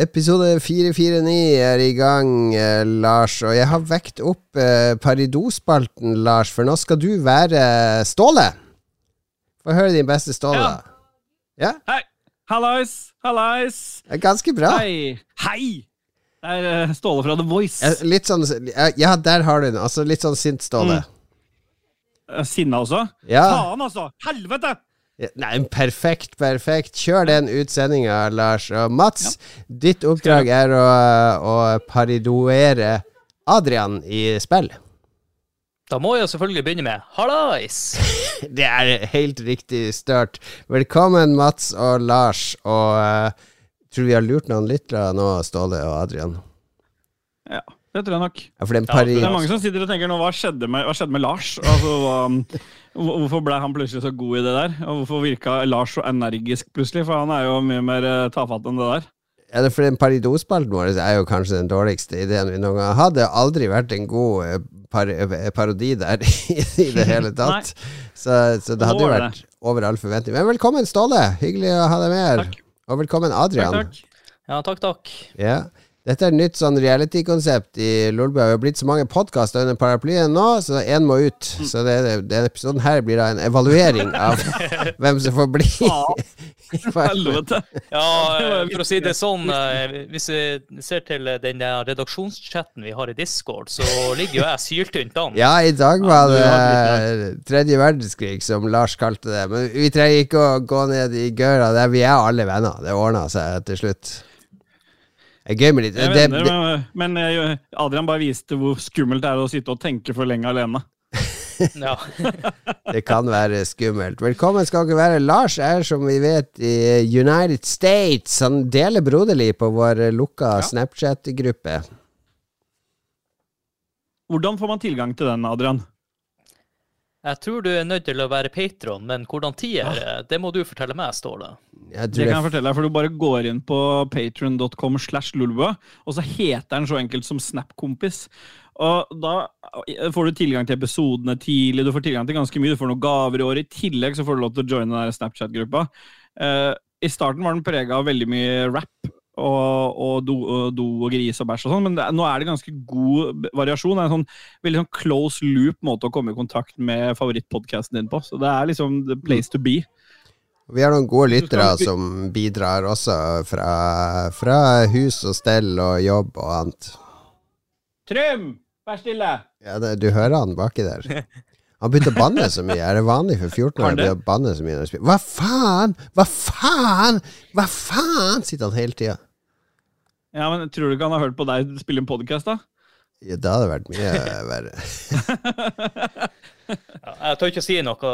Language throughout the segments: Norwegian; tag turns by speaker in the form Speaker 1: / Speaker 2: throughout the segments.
Speaker 1: Episode 449 er i gang, eh, Lars. Og jeg har vekt opp eh, Paridos-spalten, Lars, for nå skal du være Ståle. Få høre din beste Ståle.
Speaker 2: Ja.
Speaker 1: Ja,
Speaker 2: Hei! Hallais! Hallais!
Speaker 1: det er ganske bra.
Speaker 2: Hei! Hei! Det er eh, Ståle fra The Voice.
Speaker 1: Eh, Litt sånn Ja, der har du den. Altså litt sånn sint Ståle.
Speaker 2: Eh, Sinna også?
Speaker 1: Ja.
Speaker 2: Faen, altså! Helvete!
Speaker 1: Ja, Nei, perfekt, perfekt. Kjør den utsendinga, Lars. Og Mats, ditt oppdrag er å, å paridoere Adrian i spill.
Speaker 3: Da må jeg selvfølgelig begynne med hallais!
Speaker 1: Det er helt riktig størt. Velkommen, Mats og Lars. Og uh, tror vi har lurt noen lyttere nå, Ståle og Adrian.
Speaker 2: Ja, det tror jeg nok.
Speaker 1: Ja, for den
Speaker 3: Ja.
Speaker 2: Det er mange som sitter og tenker nå, hva skjedde med, hva skjedde med Lars? Altså, hva, hvorfor ble han plutselig så god i det der? Og hvorfor virka Lars så energisk plutselig? For han er jo mye mer eh, tafatt enn det der.
Speaker 1: Ja, det er for den paridosspalten vår er jo kanskje den dårligste ideen vi noen gang har hatt. Det har aldri vært en god eh, par eh, parodi der i det hele tatt. så, så det hadde jo vært over all forventning. Men velkommen, Ståle. Hyggelig å ha deg med her.
Speaker 2: Takk.
Speaker 1: Og velkommen, Adrian.
Speaker 2: Takk, takk.
Speaker 3: Ja, takk, takk.
Speaker 1: Ja. Dette er et nytt sånn reality-konsept i Lolbua. Vi har blitt så mange podkaster under paraplyen nå, så én må ut.
Speaker 2: Mm.
Speaker 1: Så det, denne episoden her blir da en evaluering av hvem som får bli.
Speaker 2: Helvete.
Speaker 3: Ja, eh, for å si det sånn, eh, hvis vi ser til eh, den redaksjonschatten vi har i Discord, så ligger jo jeg syltynt an.
Speaker 1: Ja, i dag var det eh, tredje verdenskrig, som Lars kalte det. Men vi trenger ikke å gå ned i gøra der. Vi er alle venner. Det ordna seg til slutt. Det er gøy med litt
Speaker 2: Jeg
Speaker 1: det,
Speaker 2: venner,
Speaker 1: det,
Speaker 2: men, men eh, Adrian bare viste hvor skummelt det er å sitte og tenke for lenge alene.
Speaker 3: Ja.
Speaker 1: det kan være skummelt. Velkommen skal dere være. Lars er, som vi vet, i United States. Han deler broderlig på vår lukka
Speaker 2: Ja.
Speaker 1: Snapchat-gruppe.
Speaker 2: Hvordan får man tilgang til den, Adrian?
Speaker 3: Jeg tror du er nødt til å være patron, men hvordan tid er det? Det må du fortelle meg, Ståle.
Speaker 1: Jeg
Speaker 2: Det kan jeg fortelle deg, for Du bare går inn på patron.com slash lulva, og så heter den så enkelt som Snapkompis. Og Da får du tilgang til episodene tidlig, du får tilgang til ganske mye. Du får noen gaver i år. I tillegg så får du lov til å joine den der Snapchat-gruppa. Uh, I starten var den prega av veldig mye rap og, og, do, do og gris og bæsj og sånn, men det, nå er det ganske god variasjon. Det er en sånn veldig sånn close loop måte å komme i kontakt med favorittpodkasten din på. Så det er liksom the place to be.
Speaker 1: Vi har noen gode lyttere som bidrar også fra, fra hus og stell og jobb og annet.
Speaker 2: Trym, vær stille!
Speaker 1: Ja, det, du hører han baki der. Han begynte å banne så mye. Er det vanlig for 14-åringer å banne så mye? Hva faen? Hva faen? Hva faen? sitter han hele tida.
Speaker 2: Ja, men Tror du ikke han har hørt på deg spille en podkast, da?
Speaker 1: Ja, det hadde vært mye verre.
Speaker 3: Jeg tør ikke si noe.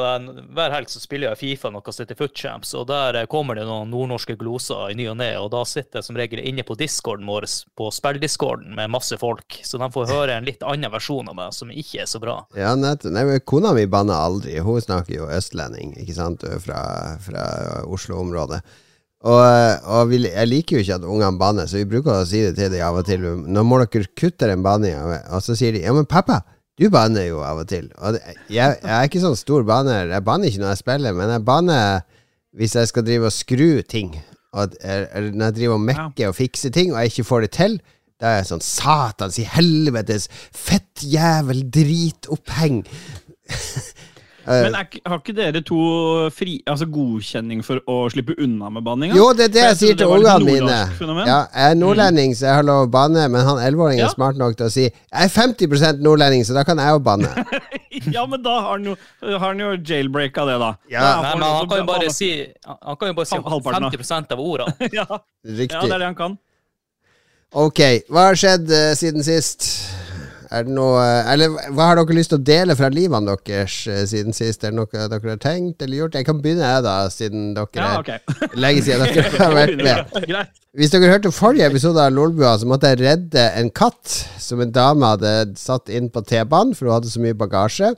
Speaker 3: Hver helg så spiller jeg Fifa, noe som heter Footchamps, og der eh, kommer det noen nordnorske gloser i ny og ne, og da sitter jeg som regel inne på discorden vår, på spilldiscorden, med masse folk, så de får høre en litt annen versjon av meg, som ikke er så bra.
Speaker 1: Ja, nett. Nei, Kona mi banner aldri. Hun snakker jo østlending, ikke sant, fra, fra Oslo-området. Og, og vi, jeg liker jo ikke at ungene banner, så vi bruker å si det til dem av og til. Nå må dere kutte den banninga. Og så sier de ja, men pappa, du banner jo av og til. Og det, jeg, jeg er ikke sånn stor banner. Jeg banner ikke når jeg spiller, men jeg banner hvis jeg skal drive og skru ting. Og, eller når jeg driver og mekker og fikser ting, og jeg ikke får det til. Da er jeg sånn satans i helvetes fettjævel dritoppheng.
Speaker 2: Men er, har ikke dere to fri, altså godkjenning for å slippe unna med banninga?
Speaker 1: Jo, det er det jeg
Speaker 2: jeg
Speaker 1: sier til ungene mine. Ja, jeg er nordlending, så jeg har lov å banne, men han 11-åringen
Speaker 2: Ja.
Speaker 1: er smart nok til å si Jeg er 50 nordlending, så da kan jeg jo banne.
Speaker 2: ja, men da har han jo, har han jo jailbreaka det, da.
Speaker 1: Ja.
Speaker 2: Da
Speaker 3: Nei, men han kan jo bare si, han kan jo bare si
Speaker 2: halvparten,
Speaker 3: 50 av orda.
Speaker 2: ja, ja, det er det han kan.
Speaker 1: Ok, hva har skjedd uh, siden sist? Er det noe Eller hva har dere lyst til å dele fra livene deres eh, siden sist? Er det noe dere har tenkt eller gjort? Jeg kan begynne, jeg, da, siden dere
Speaker 2: Ja,
Speaker 1: er lenge siden dere har vært med. Hvis dere hørte forrige episode av Lolbua, så måtte jeg redde en katt som en dame hadde satt inn på T-banen, for hun hadde så mye bagasje.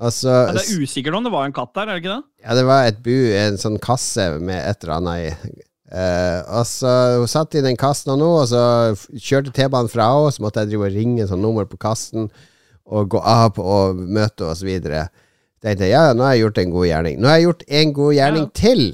Speaker 1: Altså,
Speaker 2: Ja, det er usikkert om det var en katt der, er det ikke det?
Speaker 1: ja, det var et bu, en sånn kasse med et eller annet i. Eh, og så Hun satt i den kassen noe, og så kjørte T-banen fra henne, så måtte jeg drive og ringe sånn nummer på kassen og gå av på og møte henne osv. Tenkte jeg, ja, nå har jeg gjort en god gjerning. Nå har jeg gjort en god gjerning
Speaker 2: Ja.
Speaker 1: til.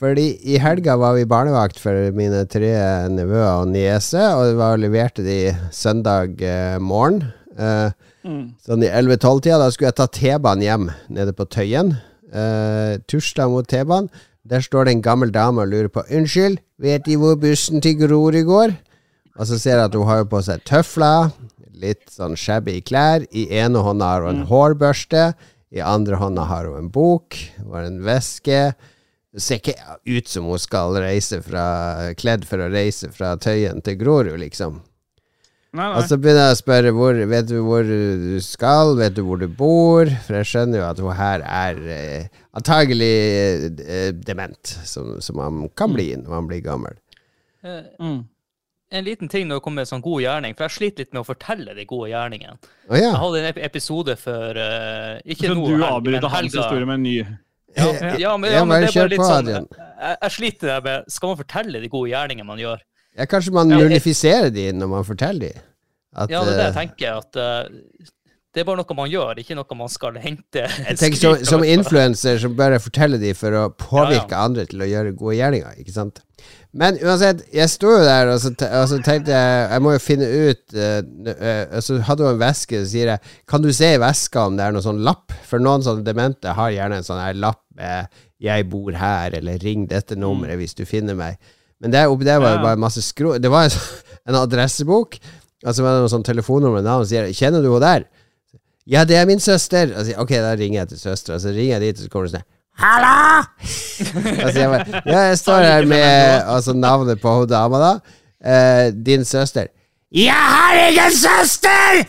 Speaker 1: Fordi i helga var vi barnevakt for mine tre nevøer og niese, og var leverte de søndag eh, morgen. Eh,
Speaker 2: Mm.
Speaker 1: sånn i 11-12-tida. Da skulle jeg ta T-banen hjem nede på Tøyen. Eh, tusla mot T-banen. Der står det en gammel dame og lurer på Unnskyld, vet De hvor bussen til Grorud går? Og så ser jeg at hun har på seg tøfler, litt sånn shabby klær. I ene hånda har hun en hårbørste, i andre hånda har hun en bok, hun har en veske. Det ser ikke ut som hun skal reise fra kledd for å reise fra Tøyen til Grorud, liksom.
Speaker 2: Nei, nei.
Speaker 1: Og så begynner jeg å spørre hvor, Vet du hvor du skal, vet du hvor du bor? For jeg skjønner jo at hun her er eh, antagelig eh, dement, som, som man kan bli når man blir gammel.
Speaker 3: Eh,
Speaker 2: Mm.
Speaker 3: En liten ting når det kommer med sånn god gjerning, for jeg sliter litt med å fortelle de gode gjerningene.
Speaker 1: Oh, ja.
Speaker 3: Jeg hadde en episode for uh, ikke
Speaker 2: Så
Speaker 3: nå
Speaker 2: du avbryter
Speaker 3: men
Speaker 2: hans historie med en ny
Speaker 3: Ja, ja, men,
Speaker 1: Ja,
Speaker 3: ja, men det er bare litt
Speaker 1: på,
Speaker 3: sånn jeg, jeg sliter med Skal man fortelle de gode gjerningene man gjør?
Speaker 1: Ja, kanskje man
Speaker 3: Ja,
Speaker 1: nullifiserer de når man forteller de. At,
Speaker 3: Ja, det er det jeg
Speaker 1: eh,
Speaker 3: tenker. At Uh, det er bare noe man gjør, ikke noe man skal hente
Speaker 1: jeg tenker som, som influenser så bør jeg fortelle de for å påvirke
Speaker 3: Ja,
Speaker 1: andre til å gjøre gode gjerninger, ikke sant? Men uansett, jeg sto jo der, og så, og så tenkte jeg Jeg må jo finne ut uh, eh, så hadde hun en veske, så sier jeg Kan du se i veska om det er noen sånn lapp? For noen sånne demente har gjerne en sånn her lapp med 'Jeg bor her', eller 'ring dette nummeret hvis du finner meg'. Men oppi der var det bare masse skro... Det var en, sånn- adressebok, og så var det noen sånn telefonnummer og navn, og sier 'Kjenner du henne der?' Ja, det er min søster. Og så ok, da ringer jeg til søstera. Så ringer jeg dit, og så kommer hun sånn Hallo! altså, jeg bare Ja, jeg står her med altså, navnet på hun dama, da. Eh, din søster. Jeg har ingen søster!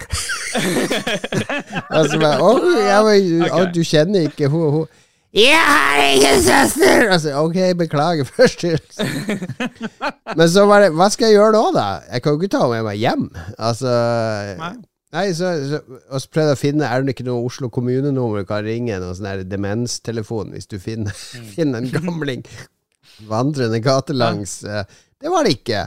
Speaker 1: og så bare oh, jeg, å, du kjenner ikke hun, hun. Jeg har ingen søster! Altså, ok, beklager først. Men så var det Hva skal jeg gjøre nå, da? Jeg kan jo ikke ta med meg hjem. Altså
Speaker 2: Nei.
Speaker 1: Nei, så, så, prøvde jeg å finne Er det ikke noe Oslo kommunenummer du kan ringe? Noen sånn demenstelefon hvis du finner, finner en gamling vandrende gatelangs. eh, Det var det ikke.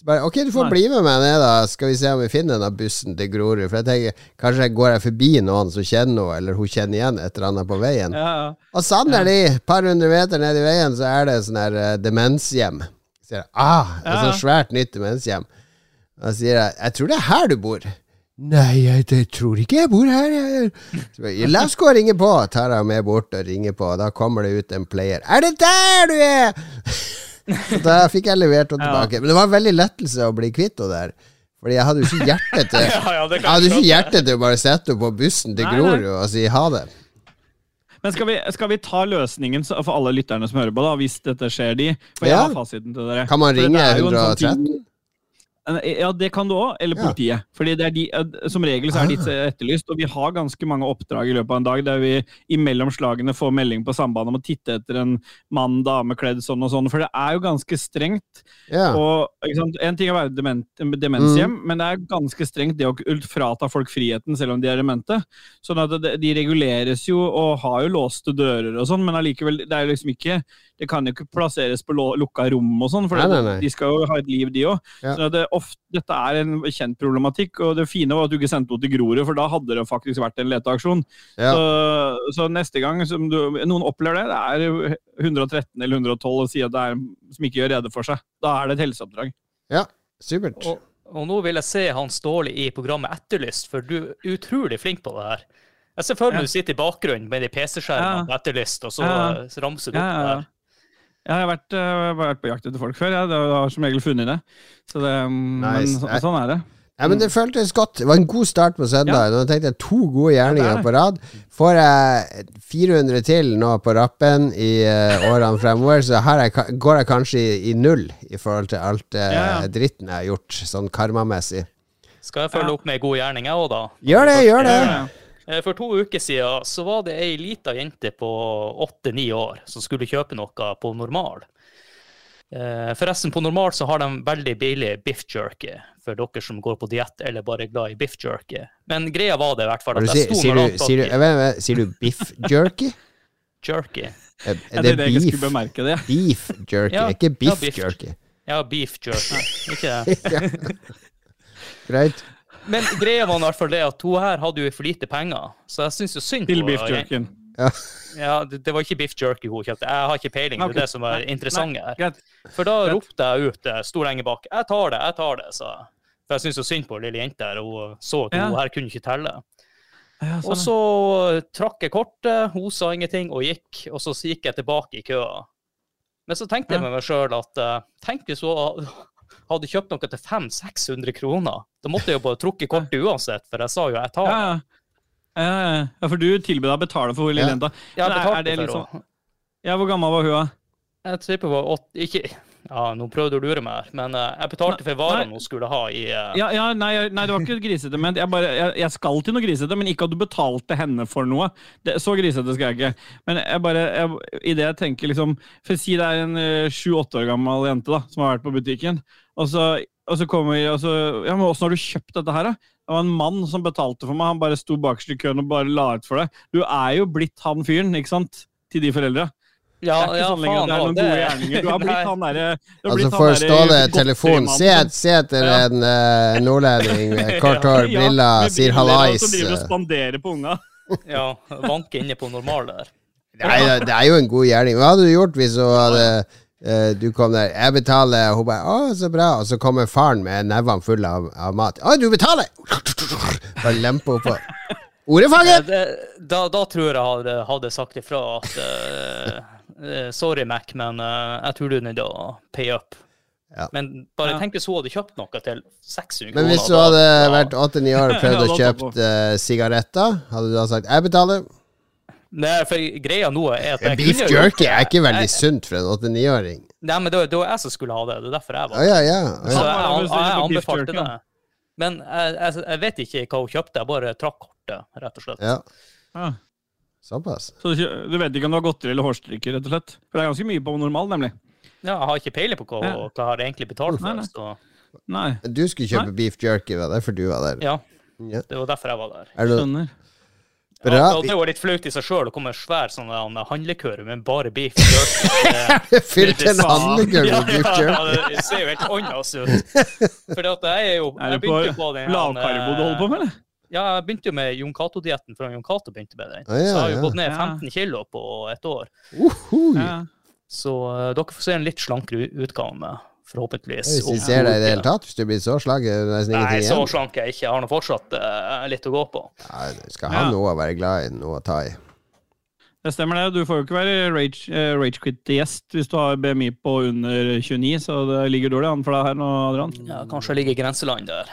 Speaker 1: Så bare, ok, du får
Speaker 2: Nei.
Speaker 1: bli med meg ned, da. Skal vi se om vi finner denne bussen til Grorud. For jeg tenker, kanskje jeg går jeg forbi noen som kjenner noe, eller hun kjenner igjen et eller annet på veien.
Speaker 2: Ja, ja.
Speaker 1: Og sannelig, et par hundre meter ned i veien, så er det sånn her uh, demenshjem. Så sier jeg, ah, det
Speaker 2: er
Speaker 1: sånt svært nytt demenshjem. Og så sier jeg, jeg tror det er her du bor. Nei, jeg jeg tror ikke jeg bor her. Jeg. La oss gå og ringe på. Tar jeg med bort og ringer på, og da kommer det ut en player. Er det der du er?! Så da fikk jeg levert henne tilbake. Men det var en veldig lettelse å bli kvitt henne der. Fordi jeg hadde jo ikke hjerte til
Speaker 3: Ja, ja,
Speaker 1: Jeg hadde ikke hjerte til å bare sette henne på bussen til. Grorud og si ha det.
Speaker 2: Men skal vi, skal vi ta løsningen for alle lytterne som hører på, da, hvis dette skjer de? For jeg
Speaker 1: Ja.
Speaker 2: har fasiten til dere.
Speaker 1: Kan man ringe
Speaker 2: er jo en sånn
Speaker 1: 113?
Speaker 2: Ja, det kan du òg. Eller
Speaker 1: Ja.
Speaker 2: politiet. Fordi det er de, eh, Som regel så er de
Speaker 1: Ah.
Speaker 2: etterlyst, og vi har ganske mange oppdrag i løpet av en dag der vi imellom slagene får melding på sambandet om å titte etter en mann, dame kledd sånn og sånn. For det er jo ganske strengt.
Speaker 1: Ja.
Speaker 2: Og. En ting er å være dement, demenshjem, men det er ganske strengt det å frata folk friheten selv om de er demente. Sånn at De reguleres jo og har jo låste dører og sånn, men allikevel, det er jo liksom ikke det kan jo ikke plasseres på lukka rom og sånn, for
Speaker 1: Nei, nei, nei.
Speaker 2: de skal jo ha et liv, de òg.
Speaker 1: Ja.
Speaker 2: Så det, ofte, dette er en kjent problematikk, og det fine var at du ikke sendte henne til Grorud, for da hadde det faktisk vært en leteaksjon.
Speaker 1: Ja.
Speaker 2: Så, så neste gang som du, noen opplever det, det er 113 eller 112 og sier at det er som ikke gjør rede for seg. Da er det et helseoppdrag.
Speaker 1: ja. Supert.
Speaker 3: Og, og nå vil jeg se Hans Ståle i programmet Etterlyst, for du er utrolig flink på det her. Jeg ser for meg
Speaker 2: Ja.
Speaker 3: du sitter i bakgrunnen med de PC-skjermene
Speaker 2: Ja.
Speaker 3: på Etterlyst, og så
Speaker 2: Ja.
Speaker 3: ramser du opp
Speaker 2: ja,
Speaker 3: det
Speaker 2: ja.
Speaker 3: her.
Speaker 2: Jeg har vært, øh, vært på jakt etter folk før. Jeg har som regel funnet det. Så det mm,
Speaker 1: Nice.
Speaker 2: Men så, sånn er det.
Speaker 1: Ja, men det føltes godt. Det var en god start på søndag. Nå tenkte jeg to gode gjerninger
Speaker 2: Ja, det er det.
Speaker 1: på rad. Får jeg 400 til nå på rappen i eh, årene fremover, så har jeg, går jeg kanskje i, i null i forhold til alt eh,
Speaker 2: Ja, ja.
Speaker 1: dritten jeg har gjort, sånn karmamessig.
Speaker 3: Skal jeg følge
Speaker 2: Ja.
Speaker 3: opp med god gjerning, jeg òg, da?
Speaker 1: Gjør det, gjør det!
Speaker 2: Ja.
Speaker 3: Eh, For to uker siden så var det ei lita jente på åtte-ni år som skulle kjøpe noe på Normal. Eh, Forresten, på Normal så har de veldig billig biff jerky for dere som går på diett eller bare er glad i biff jerky. Men greia var det i hvert fall at jeg
Speaker 1: sier,
Speaker 3: sto
Speaker 1: sier,
Speaker 3: med
Speaker 1: du, sier, vet, sier du biff jerky?
Speaker 3: jerky.
Speaker 1: Er,
Speaker 2: Jeg
Speaker 1: er det
Speaker 2: jeg skulle
Speaker 1: beef?
Speaker 2: bemerke det.
Speaker 1: Beef jerky,
Speaker 3: Ja,
Speaker 1: ikke
Speaker 3: ja,
Speaker 1: biff
Speaker 3: beef.
Speaker 1: jerky.
Speaker 3: Ja, beef jerky. Ikke det?
Speaker 1: Greit.
Speaker 3: Men greia var i hvert fall det at hun her hadde jo for lite penger, så jeg syns jo synd
Speaker 2: Til
Speaker 3: på
Speaker 2: beef jerkyen.
Speaker 1: Ja.
Speaker 3: Ja, det, det var ikke beef jerky hun kjøpte. Jeg har ikke peiling. Det er det som er interessant her. For da ropte jeg ut eh, stor lenge bak. 'Jeg tar det, jeg tar det', sa jeg. For jeg syns jo synd på lille jenta her, og hun så at
Speaker 2: Ja.
Speaker 3: hun her kunne ikke telle.
Speaker 2: Ja,
Speaker 3: Og
Speaker 2: sånn,
Speaker 3: så trakk jeg kortet, hun sa ingenting og gikk, og så gikk jeg tilbake i køa. Men så tenkte jeg med meg sjøl at eh, tenk hvis hun hadde kjøpt noe til 500-600 kroner. Da måtte jeg jo bare trukke kortet uansett, for jeg sa jo 'jeg tar det'.
Speaker 2: ja. Ja, ja, for du tilbød deg å betale for lille jenta. Ja. Jeg
Speaker 3: betalte
Speaker 2: for
Speaker 3: for
Speaker 2: liksom- Ja, hvor gammel var hun? da?
Speaker 3: Jeg tipper hun var åtte Ikke Ja, nå prøvde du å lure meg her, men eh, jeg betalte for varene hun skulle ha i eh,
Speaker 2: Ja, ja nei, nei, det var ikke grisete ment. Jeg, bare, jeg, jeg skal til noe grisete, men ikke at du betalte henne for noe. Det, så grisete skal jeg ikke. Men jeg bare, jeg, i det jeg tenker liksom For si det er en sju-åtte år gammel jente da, som har vært på butikken, og så, og så kommer og så, Ja, men åssen har du kjøpt dette her, da? Det var en mann som betalte for meg. Han bare sto bakerst i køen og bare la ut for deg. Du er jo blitt han fyren, ikke sant? Til de foreldra. Det er ikke
Speaker 3: ja,
Speaker 2: sånn lenger det er
Speaker 3: noen
Speaker 2: noen gode gjerninger. Du har blitt han derre
Speaker 1: Altså
Speaker 2: for
Speaker 1: Ståle telefon,
Speaker 2: godterimannen
Speaker 1: se,
Speaker 2: som-
Speaker 1: se etter
Speaker 2: Ja.
Speaker 1: en uh, nordlending med kort hår,
Speaker 2: Ja,
Speaker 1: briller, sier hallais.
Speaker 2: Som driver og spanderer på unga.
Speaker 3: Ja, vanke inne på normal der.
Speaker 1: Nei, det- det er jo en god gjerning. Hva hadde du gjort hvis hun hadde eh, du kom der, jeg betaler, og hun bare 'Å, så bra', og så kommer faren med nevene fulle av, av mat. 'Å, du betaler!' Bare lempe henne på.
Speaker 3: Eh, det- Da, da tror jeg hadde, hadde sagt ifra at eh, eh, Sorry, Mac, men eh, jeg tror du er nødt til å pay up.
Speaker 1: Ja.
Speaker 3: Men bare
Speaker 2: Ja.
Speaker 3: tenk hvis hun hadde kjøpt noe til 600
Speaker 1: Men hvis du hadde
Speaker 3: da-
Speaker 1: vært åtte-ni år og prøvd å kjøpe uh, sigaretter, hadde du da sagt 'jeg betaler'?
Speaker 3: Nei, for greia nå er at jeg
Speaker 1: Beef
Speaker 3: kunne
Speaker 1: jerky er ikke veldig
Speaker 3: Jeg-
Speaker 1: sunt for en 89-åring.
Speaker 3: Nei, men det, det var jeg som skulle ha det. Det er derfor jeg var
Speaker 1: ja, ja. ja.
Speaker 3: Så jeg,
Speaker 2: Ja,
Speaker 3: jeg, anbefalte det. Men jeg, jeg, jeg vet ikke hva hun kjøpte. Jeg bare trakk kortet, rett og slett.
Speaker 1: ja.
Speaker 2: Ja.
Speaker 1: Såpass.
Speaker 2: Så du du vet ikke om du har godteri eller hårstrikker, rett og slett? For det er ganske mye på normal, nemlig.
Speaker 3: Ja, jeg har ikke peiling på hva,
Speaker 2: Ja.
Speaker 3: hva jeg har egentlig betalt for.
Speaker 2: nei.
Speaker 3: Så
Speaker 2: Nei,
Speaker 1: Du skulle kjøpe beef jerky, var det derfor du var der?
Speaker 3: ja,
Speaker 1: Ja.
Speaker 3: det var derfor jeg var der.
Speaker 1: Er du...
Speaker 2: skjønner.
Speaker 1: bra?
Speaker 3: Ja, det var litt flaut i seg sjøl å komme med svær sånn der handlekurv med bare beef jerky. Det-
Speaker 1: Fylt en handlekurv med beef jerky?
Speaker 3: ja, det ser jo helt annerledes ut. For jeg er jo
Speaker 2: Er
Speaker 3: jeg
Speaker 2: det
Speaker 3: begynte på den
Speaker 2: lavkarbo du holder på med, eller?
Speaker 3: Ja, jeg begynte jo med Jon Cato-dietten før Jon Cato begynte med den.
Speaker 1: Ah, ja,
Speaker 3: så jeg har jo
Speaker 1: ja.
Speaker 3: gått ned
Speaker 2: Ja.
Speaker 3: 15 kilo på et år.
Speaker 1: Uhuh.
Speaker 2: Ja.
Speaker 3: Så uh, dere får se en litt slankere utgave med, forhåpentligvis.
Speaker 1: Hvis vi ser deg i det hele tatt, hvis du blir så slank, er det nesten
Speaker 3: Nei, så
Speaker 1: igjen.
Speaker 3: slank jeg ikke. Jeg har nå fortsatt uh, litt å gå på.
Speaker 1: Ja, du skal ha
Speaker 2: Ja.
Speaker 1: noe å være glad i, noe å ta i.
Speaker 2: Det stemmer det. Du får jo ikke være rage, eh, ragequit-gjest hvis du har BMI på under 29, så det ligger dårlig an for deg her nå, Adrian.
Speaker 3: Ja, kanskje jeg ligger i grenseland der.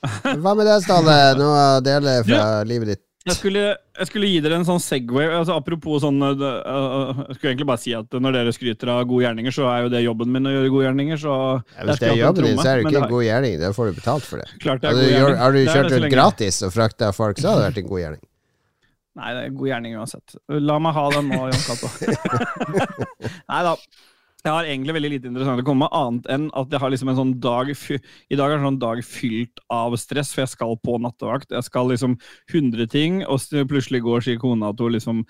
Speaker 1: Hva med det, Ståle? Noe å dele fra livet ditt?
Speaker 2: Jeg skulle, jeg skulle gi dere en sånn Segway. Altså, apropos sånn uh, uh, Jeg skulle egentlig bare si at når dere skryter av gode gjerninger, så er jo det jobben min å gjøre gode gjerninger. Så
Speaker 1: Ja, hvis det er jobben din, så er det ikke en god gjerning. Da får du betalt for det.
Speaker 2: Klart det er
Speaker 1: du,
Speaker 2: god
Speaker 1: har du kjørt
Speaker 2: rundt
Speaker 1: gratis og frakta folk, så hadde det vært en god gjerning.
Speaker 2: Nei, det er en god gjerning uansett. La meg ha den nå, Jon Cato. Nei da. Jeg har egentlig veldig lite interessant å komme med, annet enn at jeg har liksom en sånn dag I dag er en sånn dag fylt av stress, for jeg skal på nattevakt. Jeg skal liksom 100 ting, og plutselig går sier kona at hun liksom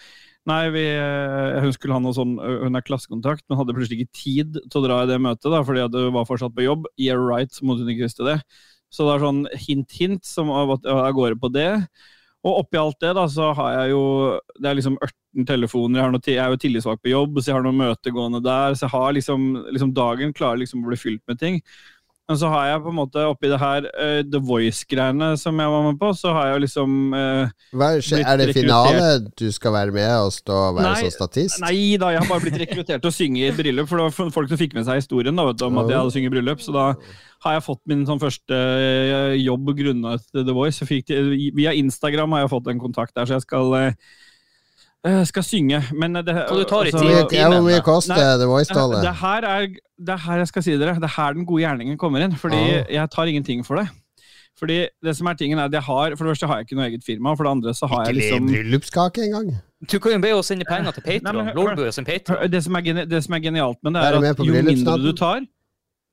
Speaker 2: Nei, vi, eh, hun skulle ha noe sånn Hun er klassekontakt, men hadde plutselig ikke tid til å dra i det møtet, da, fordi hun var fortsatt på jobb. Yeah right, så måtte hun ikke visste det. Så det er sånn hint-hint som av at jeg går på det. Og oppi alt det, da, så har jeg jo Det er liksom 18 telefoner, jeg, har noe, jeg er jo tillitsvalgt på jobb, så jeg har noen møter gående der. Så jeg har liksom, liksom Dagen klarer liksom å bli fylt med ting. Men så har jeg på en måte oppi det her uh, The Voice-greiene som jeg var med på, så har jeg jo liksom uh,
Speaker 1: Hva, er det finale du skal være med og stå og være
Speaker 2: Nei,
Speaker 1: så statist?
Speaker 2: Nei da, jeg har bare blitt rekruttert til å synge i et bryllup. For det var folk som fikk med seg historien da, vet du, om at jeg hadde synget i bryllup. Så da har jeg fått min sånn første uh, jobb grunnet The Voice. Det- via Instagram har jeg fått en kontakt der, så jeg skal, skal synge. Men det,
Speaker 3: Og du tar i
Speaker 2: altså-
Speaker 1: Hvor mye, hvor mye koster The Voice-tallet?
Speaker 2: Det, her er, det er her jeg skal si dere. Det er her den gode gjerningen kommer inn. Fordi
Speaker 1: Ah.
Speaker 2: jeg tar ingenting for det. Fordi det som er tingen er at jeg har, For det første har jeg ikke noe eget firma, for det andre så har
Speaker 1: Ikke
Speaker 2: jeg
Speaker 1: le
Speaker 2: en
Speaker 1: bryllupskake engang?
Speaker 3: Du kan jo be oss sende penger til Patron.
Speaker 2: Det som er, det som er genialt med det,
Speaker 1: Er
Speaker 2: er at jo mindre du tar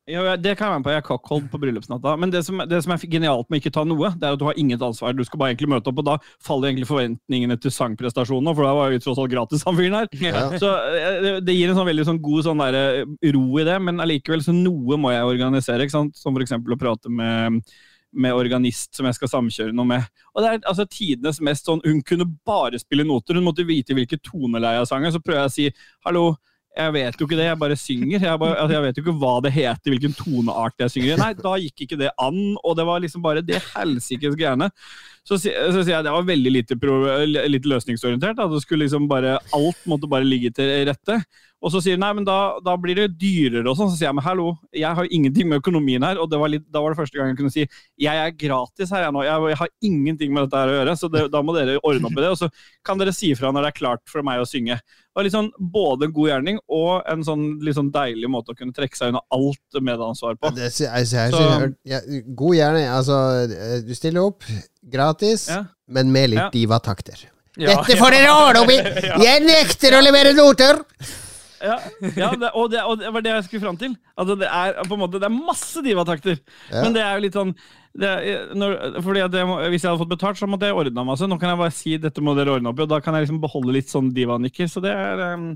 Speaker 2: ja, Det kan jeg være med på. Jeg er cockhold på bryllupsnatta. Men det som, det som er genialt med ikke ta noe, det er at du har inget ansvar. Du skal bare egentlig møte opp, og da faller egentlig forventningene til sangprestasjonen, for da var jo tross alt gratis, han fyren her.
Speaker 1: Ja.
Speaker 2: Så eh, det- gir en sånn veldig sånn god sånn der, ro i det, men allikevel så noe må jeg organisere. ikke sant? Som eksempel å prate med, med organist som jeg skal samkjøre noe med. Og det er altså tidenes mest sånn Hun kunne bare spille noter, hun måtte vite hvilket toneleie av sangen. Så prøver jeg å si hallo, jeg vet jo ikke det, jeg bare synger. Jeg, bare, altså jeg, vet jo ikke hva det heter, hvilken toneart jeg synger i. Nei, da gikk ikke det an, og det var liksom bare det helsikes greiene. Så, så, sier jeg det var veldig lite, pro, litt løsningsorientert. At det skulle liksom bare, alt måtte bare ligge til rette. Og så sier de nei, men da, da, blir det dyrere og sånn. Så sier jeg men hallo, jeg har ingenting med økonomien her. Og var litt, da var det første gang jeg kunne si jeg er gratis her jeg nå. Jeg, jeg har ingenting med dette her å gjøre, så det, da må dere ordne opp i det. Og så kan dere si fra når det er klart for meg å synge. Det litt sånn, Både en god gjerning og en sånn litt sånn deilig måte å kunne trekke seg unna alt medansvar på.
Speaker 1: Det, jeg, jeg, så, ja, god gjerning. Altså, du stiller opp gratis, ja. men med litt ja. divatakter. Ja, Dette får dere ordne opp i! Jeg nekter å levere noter!
Speaker 2: Ja, ja det, og, det, og, det, var det jeg skulle fram til. Altså, det er på en måte, det er masse divatakter. Ja. Men det er jo litt sånn er, når, fordi Hvis jeg hadde fått betalt, så måtte jeg ordna så Nå kan jeg bare si dette må dere ordne opp i, og da kan jeg liksom beholde litt sånn divanykker. Så det er um,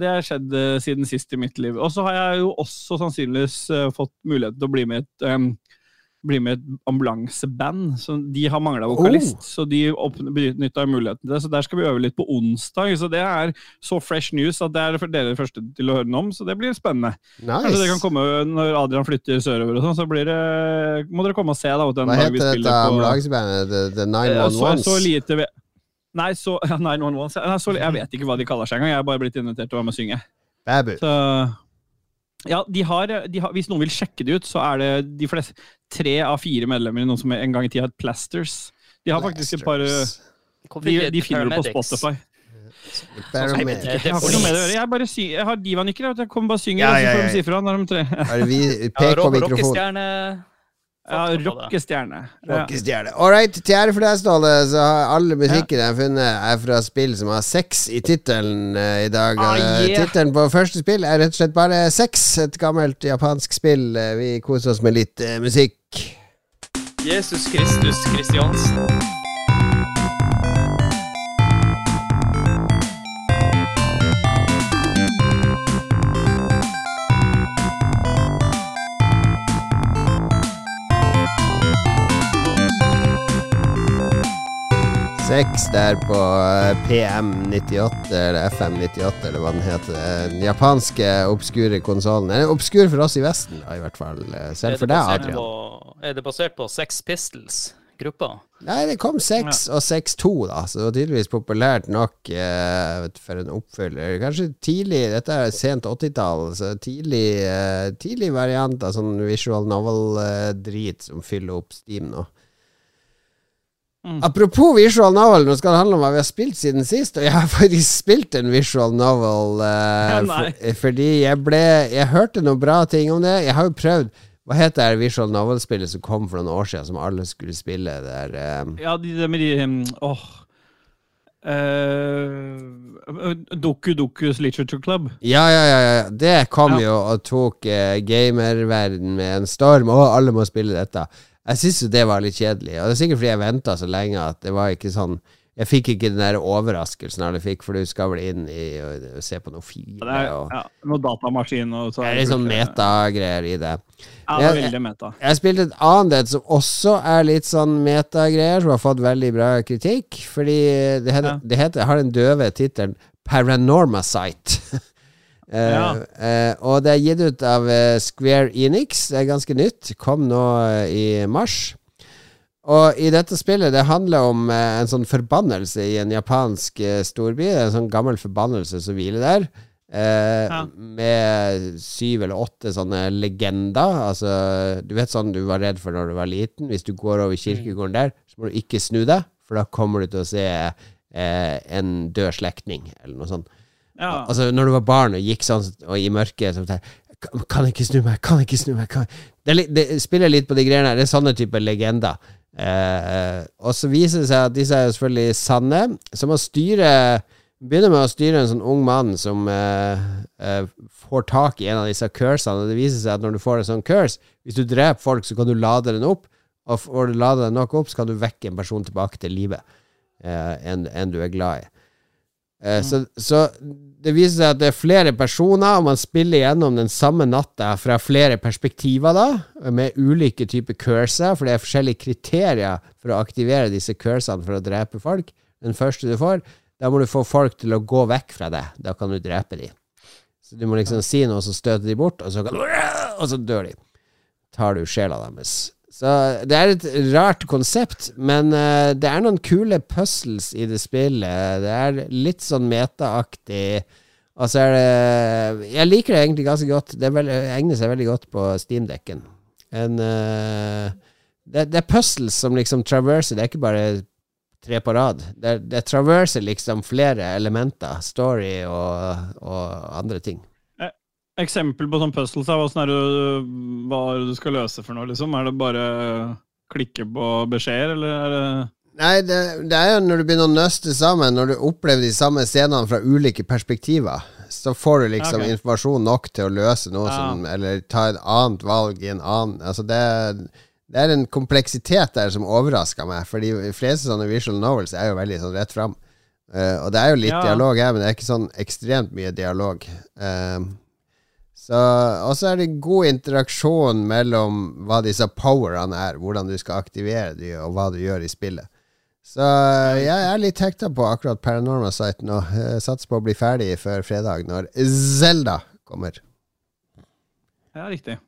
Speaker 2: det har skjedd siden sist i mitt liv. Og så har jeg jo også sannsynligvis fått mulighet til å bli med i et um, bli med i et ambulanseband. Så de har mangla vokalist, oh. så de benytta muligheten til det. Så der skal vi øve litt på onsdag. Så det er så fresh news at det er dere første til å høre den om, så det blir spennende.
Speaker 1: Nice.
Speaker 2: Kanskje det kan komme når Adrian flytter sørover og sånn, så blir det, må dere komme og se. da.
Speaker 1: Hva heter dette ambulansebandet? The, the 911s?
Speaker 2: Så, så lite vi Nei, så, ja, 911. jeg vet ikke hva de kaller seg engang. Jeg er bare blitt invitert til å være med og synge.
Speaker 1: Babu.
Speaker 2: Så ja, de har, de har, Hvis noen vil sjekke det ut, så er det de fleste tre av fire medlemmer i noen som en gang i tida het Plasters. De har faktisk et par De, de finner det på Spotify. Jeg vet ikke, jeg har ikke noe med det å gjøre. Jeg, bare sy jeg har divanykker. Jeg kommer bare og synger, ja, ja, ja. så får de si fra når de tre.
Speaker 1: Pek på mikrofonen.
Speaker 2: Ja, rockestjerne.
Speaker 1: Rockestjerne. All right. Til ære for deg, Ståle, så har alle musikken jeg har funnet, er fra spill som har sex i tittelen uh, i dag. Ah, yeah. Tittelen på første spill er rett og slett bare Sex, et gammelt japansk spill. Uh, vi koser oss med litt uh, musikk.
Speaker 3: Jesus Kristus Kristiansen.
Speaker 1: Sex der på eh, PM98 eller FM98 eller hva den heter. Den japanske obskure konsollen. Den er obskur for oss i Vesten, da, i hvert fall. Eh, selv for deg, Adrian.
Speaker 3: På, er det basert på Sex Pistols? Gruppa?
Speaker 1: Nei, det kom 6 ja. og 6-2, da, så det var tydeligvis populært nok eh, for en oppfølger. Kanskje tidlig Dette er sent 80-tall, så tidlig, eh, tidlig variant av sånn visual novel-drit eh, som fyller opp Steam nå. Mm. Apropos visual novel, nå skal det handle om hva vi har spilt siden sist. Og jeg har faktisk spilt en visual novel uh, for, eh, fordi jeg ble Jeg hørte noen bra ting om det. Jeg har jo prøvd Hva heter det visual novel-spillet som kom for noen år siden, som alle skulle spille? Der,
Speaker 2: um, ja, de, de med de um, Åh uh, Doku Dokus Literature Club.
Speaker 1: Ja, ja, ja. ja. Det kom ja. jo og tok uh, gamerverden med en storm. Å, alle må spille dette. Jeg syns jo det var litt kjedelig. Og det er sikkert fordi jeg venta så lenge at det var ikke sånn Jeg fikk ikke den der overraskelsen alle fikk, for du skal vel inn i og se på noe
Speaker 2: fint. og, ja, Noe datamaskin og
Speaker 1: så Det er litt sånn metagreier i det.
Speaker 2: Ja, det er veldig meta.
Speaker 1: Jeg, jeg spilte et annet et som også er litt sånn metagreier, som har fått veldig bra kritikk. Fordi det heter, ja. det heter har den døve tittelen Paranorma Site. Eh, ja. Uh, og det er gitt ut av uh, Square Enix. Det er ganske nytt. Kom nå i mars. Og i dette spillet det handler om en sånn forbannelse i en japansk storby. En sånn gammel forbannelse som hviler der. Ja. Med syv eller åtte sånne legender. Altså, du vet sånn du var redd for når du var liten. Hvis du går over kirkegården der, så må du ikke snu deg, for da kommer du til å se en død slektning, eller noe sånt. Ja. Altså, når du var barn og gikk sånn og i mørket så Kan jeg ikke snu meg? Kan jeg ikke snu meg? Det, det, spiller litt på de greiene her. Det er sånne typer legender. Eh, og så viser det seg at disse er jo selvfølgelig sanne. Så man styrer Begynner med å styre en sånn ung mann som eh, eh, får tak i en av disse cursene. Og det viser seg at når du får en sånn curse, hvis du dreper folk, så kan du lade den opp. Og får du lade den nok opp, så kan du vekke en person tilbake til livet. Eh, en, en du er glad i. Eh, så, så det viser seg at det er flere personer, og man spiller gjennom den samme natta fra flere perspektiver, da, med ulike typer curser, for det er forskjellige kriterier for å aktivere disse cursene for å drepe folk. Den første du får, da må du få folk til å gå vekk fra deg. Da kan du drepe dem. Så du må liksom si noe, så støter de bort, og så, kan, og så dør de. Tar du sjela deres. Så det er et rart konsept, men uh, det er noen kule puzzles i det spillet. Det er litt sånn metaaktig. Og så er det Jeg liker det egentlig ganske godt. Det egner seg veldig godt på steamdekken. En, uh, det, det, er puzzles som liksom traverser. Det er ikke bare tre på rad. Det, det traverser liksom flere elementer. Story og, og andre ting.
Speaker 2: Eksempel på sånn puzzles er sånn er det, hva er det du skal løse for noe, liksom? Er det bare klikke på beskjeder, eller er det
Speaker 1: Nei, det, det, er jo når du begynner å nøste sammen, når du opplever de samme scenene fra ulike perspektiver, så får du liksom okay. informasjon nok til å løse noe ja. som Eller ta et annet valg i en annen Altså, det, det er en kompleksitet der som overrasker meg, for de fleste sånne visual novels er jo veldig sånn rett fram. Uh, og det er jo litt ja. dialog her, men det er ikke sånn ekstremt mye dialog. Uh, og så er det god interaksjon mellom hva disse powerne er, hvordan du skal aktivere dem, og hva du gjør i spillet. Så jeg er litt hekta på akkurat Paranormal-site nå. Satser på å bli ferdig før fredag, når Zelda kommer.
Speaker 2: Ja, riktig.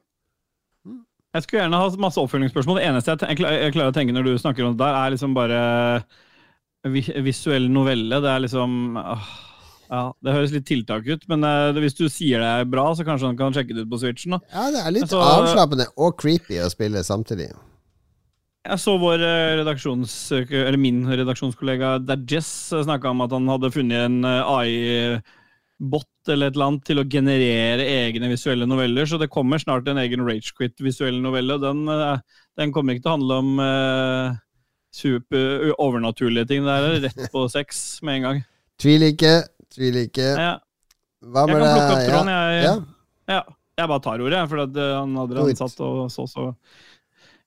Speaker 2: Jeg skulle gjerne ha masse oppfølgingsspørsmål. Det eneste jeg, jeg klarer å tenke når du snakker om det der, er liksom bare visuell novelle. Det er liksom åh ja, Det høres litt tiltak ut, men uh, hvis du sier det er bra, så kanskje han kan sjekke det ut på Switchen. da.
Speaker 1: Ja, det er litt så, avslappende og creepy å spille samtidig.
Speaker 2: Jeg så vår eh, redaksjons, eller min redaksjonskollega Dajess snakka om at han hadde funnet en eh, AI-bot eller et eller annet til å generere egne visuelle noveller, så det kommer snart en egen Ragequit visuell novelle. Den, den kommer ikke til å handle om uh, super overnaturlige ting. Det er rett på sex med en gang.
Speaker 1: Tviler ikke. Tviler ikke. Ja.
Speaker 2: Hva med det? Jeg kan plukke opp tråden, jeg. Ja. ja. Jeg bare tar ordet, for eh, han hadde ansatt og så så.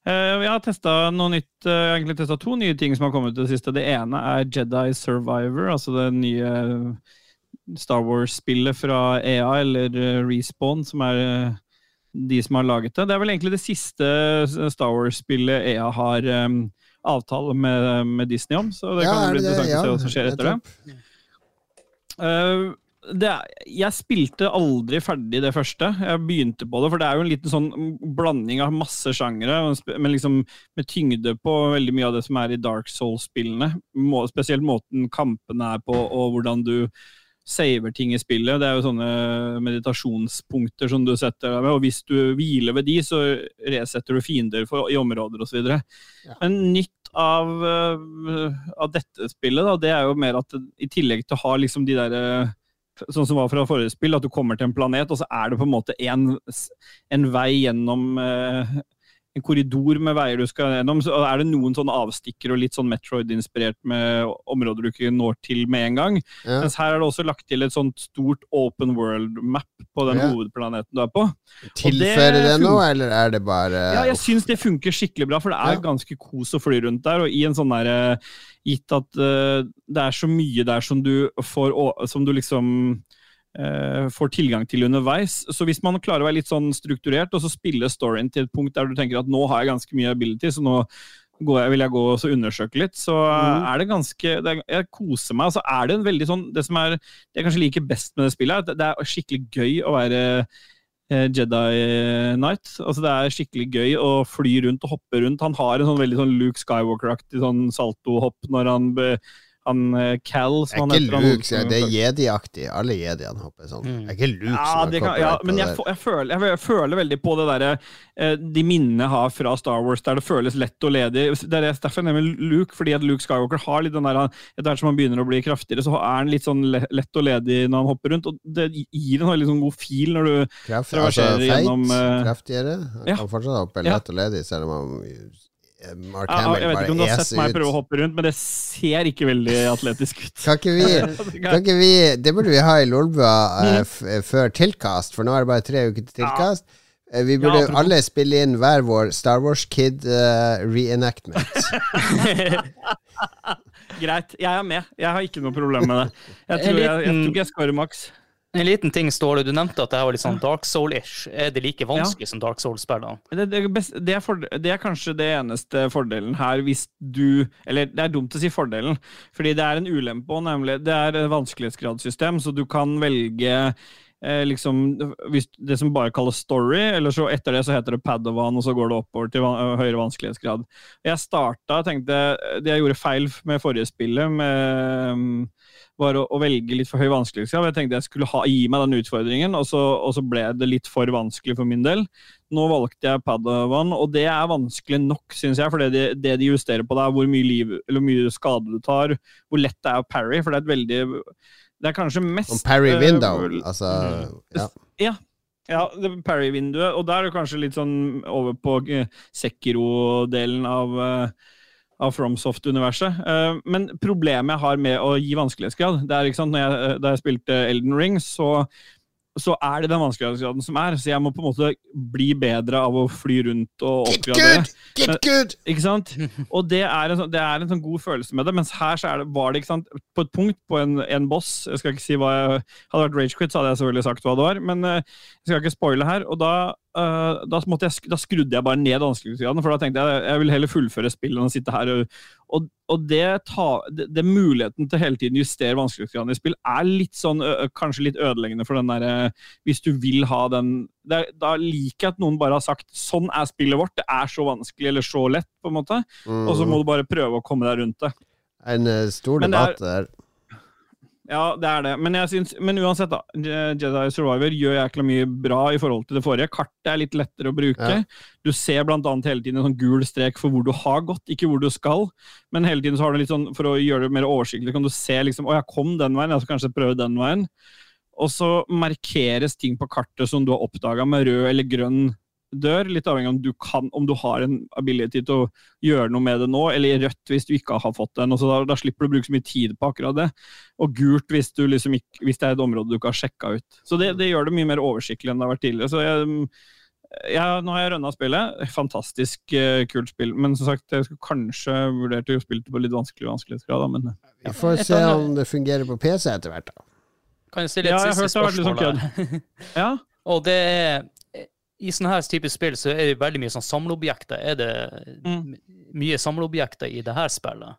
Speaker 2: Uh, jeg har testa noe nytt. Jeg har egentlig testa to nye ting som har kommet ut det siste. Det ene er Jedi Survivor, altså det nye Star Wars-spillet fra EA, eller Respawn, som er de som har laget det. Det er vel egentlig det siste Star Wars-spillet EA har um, avtale med, med, Disney om, så det ja, kan bli interessant å se hva som skjer etter det. Uh, det, jeg spilte aldri ferdig det første. Jeg begynte på det, for det er jo en liten sånn blanding av masse sjangere, men liksom med tyngde på veldig mye av det som er i Dark Souls-spillene. Spesielt måten kampene er på, og hvordan du saver ting i spillet. Det er jo sånne meditasjonspunkter som du setter deg med, og hvis du hviler ved de, så resetter du fiender for, i områder osv. Ja. Men nytt av, uh, av, dette spillet, da, det er jo mer at i tillegg til å ha liksom de derre uh, Sånn som var fra forrige spill, at du kommer til en planet, og så er det på en måte en, en vei gjennom uh, en korridor med veier du skal gjennom. Så er det noen sånne avstikker og litt sånn Metroid-inspirert med områder du ikke når til med en gang. Ja. Mens her er det også lagt til et sånt stort open world-map på den ja. hovedplaneten du er på.
Speaker 1: Tilfører det, det noe, eller er det bare
Speaker 2: Ja, jeg syns det funker skikkelig bra, for det er ja. ganske kos å fly rundt der. Og i en sånn derre Gitt at uh, det er så mye der som du får Som du liksom får tilgang til underveis. Så hvis man klarer å være litt sånn strukturert, og så spille storyen til et punkt der du tenker at nå har jeg ganske mye ability, så nå jeg, vil jeg gå og undersøke litt, så mm. er det ganske det er, Jeg koser meg. Og så er det en veldig sånn Det som er det jeg kanskje liker best med det spillet, er at det er skikkelig gøy å være eh, Jedi Knight. Altså Det er skikkelig gøy å fly rundt og hoppe rundt. Han har en sånn veldig sånn Luke Skywalker-aktig sånn saltohopp når han be, han eh, Cal
Speaker 1: som han heter. Luke, han, det er jedi-aktig. Alle jediene hopper sånn. Mm. Det er ikke Luke ja, som har
Speaker 2: kan, ja, Men jeg, jeg, føler, jeg, føler, veldig på det derre eh, de minnene jeg har fra Star Wars, der det føles lett og ledig. Det er derfor jeg nevner Luke, fordi at Luke Skywalker har litt den der Etter hvert som han begynner å bli kraftigere, så er han litt sånn lett og ledig når han hopper rundt. Og det gir en veldig sånn god fil når du
Speaker 1: Kraft, altså, gjennom uh, Kraftigere? Han ja. kan fortsatt hoppe lett og ledig, selv om han
Speaker 2: Mark ja, jeg vet ikke om du har sett meg prøve å hoppe rundt, men det ser ikke veldig atletisk ut.
Speaker 1: Kan ikke vi, kan ikke vi Det burde vi ha i Lolbua uh, før tilkast, for nå er det bare tre uker til tilkast. Ja. vi burde ja, alle spille inn hver vår Star Wars Kid uh, reenactment.
Speaker 2: greit. Jeg er med. Jeg har ikke noe problem med det. Jeg tror jeg, jeg, tror jeg scorer maks.
Speaker 3: En liten ting, Ståle. Du nevnte at det her var litt sånn Dark Soul-ish. Er det like vanskelig som Dark Soul-spillene?
Speaker 2: Det, det, det, det er kanskje det eneste fordelen her, hvis du Eller det er dumt å si fordelen, fordi det er en ulempe òg, nemlig. Det er et vanskelighetsgradssystem, så du kan velge eh, liksom Det som bare kalles story, eller så etter det så heter det Padovan, og så går det oppover til van høyere vanskelighetsgrad. Jeg starta tenkte Det jeg gjorde feil med forrige spillet, med mm, var å, å velge litt for høy vanskelighetsgrad. Jeg tenkte jeg skulle ha, gi meg den utfordringen, og så, og så ble det litt for vanskelig for min del. Nå valgte jeg Padawan, og det er vanskelig nok, syns jeg. For det de, det de justerer på, det er hvor mye, liv, mye skade du tar, hvor lett det er å parry. For det er et veldig Det er kanskje mest
Speaker 1: Om Parry
Speaker 2: eh,
Speaker 1: Window.
Speaker 2: uh,
Speaker 1: Altså, ja.
Speaker 2: ja. Ja, det er Parry-vinduet, og da er det kanskje litt sånn over på eh, Sekiro-delen av, eh, av FromSoft-universet. Men problemet jeg har med å gi vanskelighetsgrad, det er ikke sant, jeg, da jeg spilte Elden Ring, så, så er det den vanskelighetsgraden som er. Så jeg må på en måte bli bedre av å fly rundt og
Speaker 1: Get
Speaker 2: oppgradere.
Speaker 1: good! Get good!
Speaker 2: Ikke sant? Og det er, en, sånn- det er en sånn god følelse med det, mens her så det, var det sant, på et punkt på en, en boss Jeg skal ikke si hva jeg Hadde det vært Ragequit, så hadde jeg selvfølgelig sagt hva det var, men eh, jeg skal ikke spoile her. Og da, eh, da, jeg, da skrudde jeg bare ned vanskelighetsgraden, for da tenkte jeg jeg vil heller fullføre spillet enn å sitte her og og, og det, ta, det, det muligheten til hele tiden justere vanskelighetsgraden i spill er litt sånn ø, kanskje litt ødeleggende for den derre Hvis du vil ha den er- Da liker jeg at noen bare har sagt sånn er spillet vårt, det er så vanskelig eller så lett, på en måte. Og så må du bare prøve å komme deg rundt det.
Speaker 1: En eh, stor debatt der.
Speaker 2: Ja, det er det. Men, jeg syns, men uansett, da. Jedi Survivor gjør jækla mye bra i forhold til det forrige. Kartet er litt lettere å bruke.
Speaker 1: Ja.
Speaker 2: Du ser annet hele tiden en sånn gul strek for hvor du har gått, ikke hvor du skal. Men hele tiden så har du litt sånn, for å gjøre det mer oversiktlig, kan du se liksom Å, jeg kom den veien, jeg skal kanskje prøve den veien. Og så markeres ting på kartet som du har oppdaga med rød eller grønn dør, litt avhengig av om du, kan, om du har en ability til å gjøre noe med det nå, eller i rødt hvis du ikke har fått den. og så da, da slipper du å bruke så mye tid på akkurat det. Og gult hvis, du liksom ikke, hvis det er et område du ikke har sjekka ut. Så det, det gjør det mye mer oversiktlig enn det har vært tidligere. Så jeg, jeg, nå har jeg rønna spillet. Fantastisk uh, kult spill. Men som sagt, jeg skulle kanskje vurdert å spille det på litt vanskelig vanskelighetsgrad. Men
Speaker 1: Vi får se om det fungerer på PC etter hvert. da.
Speaker 3: Kan jeg stille et
Speaker 2: Ja,
Speaker 3: siste
Speaker 2: litt
Speaker 3: spørsmål?
Speaker 2: sånn
Speaker 3: her?
Speaker 2: ja.
Speaker 3: Og det er I sånne her type spill så er det veldig mye sånn samleobjekter. Er det
Speaker 2: Mm.
Speaker 3: mye samleobjekter i det her spillet?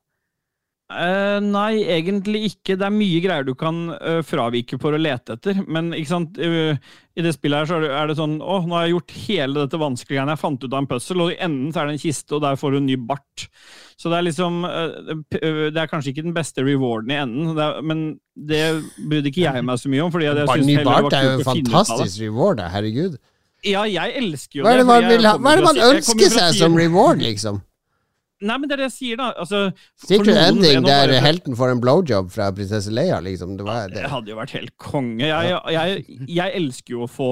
Speaker 2: Uh, nei, egentlig ikke. Det er mye greier du kan uh, fravike for å lete etter. Men ikke sant? eh, i det spillet her så er det, er det sånn Å, nå har jeg gjort hele dette vanskelige greiene. Jeg fant ut av en puzzle, og i enden så er det en kiste, og der får du en ny bart. Så det er liksom Det er kanskje ikke den beste rewarden i enden, det er, men det brydde ikke jeg meg så mye om. Fordi jeg, jeg synes
Speaker 1: Ny
Speaker 2: heller det
Speaker 1: Bart
Speaker 2: var
Speaker 1: er jo
Speaker 2: kult
Speaker 1: en
Speaker 2: å finne ut av det.
Speaker 1: fantastisk reward, herregud.
Speaker 2: Ja, jeg elsker jo
Speaker 1: Hva det man,
Speaker 2: jeg
Speaker 1: vil Hva er det man
Speaker 2: si-
Speaker 1: ønsker seg som reward, liksom?
Speaker 2: Nei, men det er det jeg sier, da. Altså,
Speaker 1: Secret ending der
Speaker 2: bare-
Speaker 1: helten får en blowjob fra prinsesse Leia, liksom. Det var
Speaker 2: Det
Speaker 1: det.
Speaker 2: hadde jo vært helt konge. Jeg, jeg, jeg elsker jo å få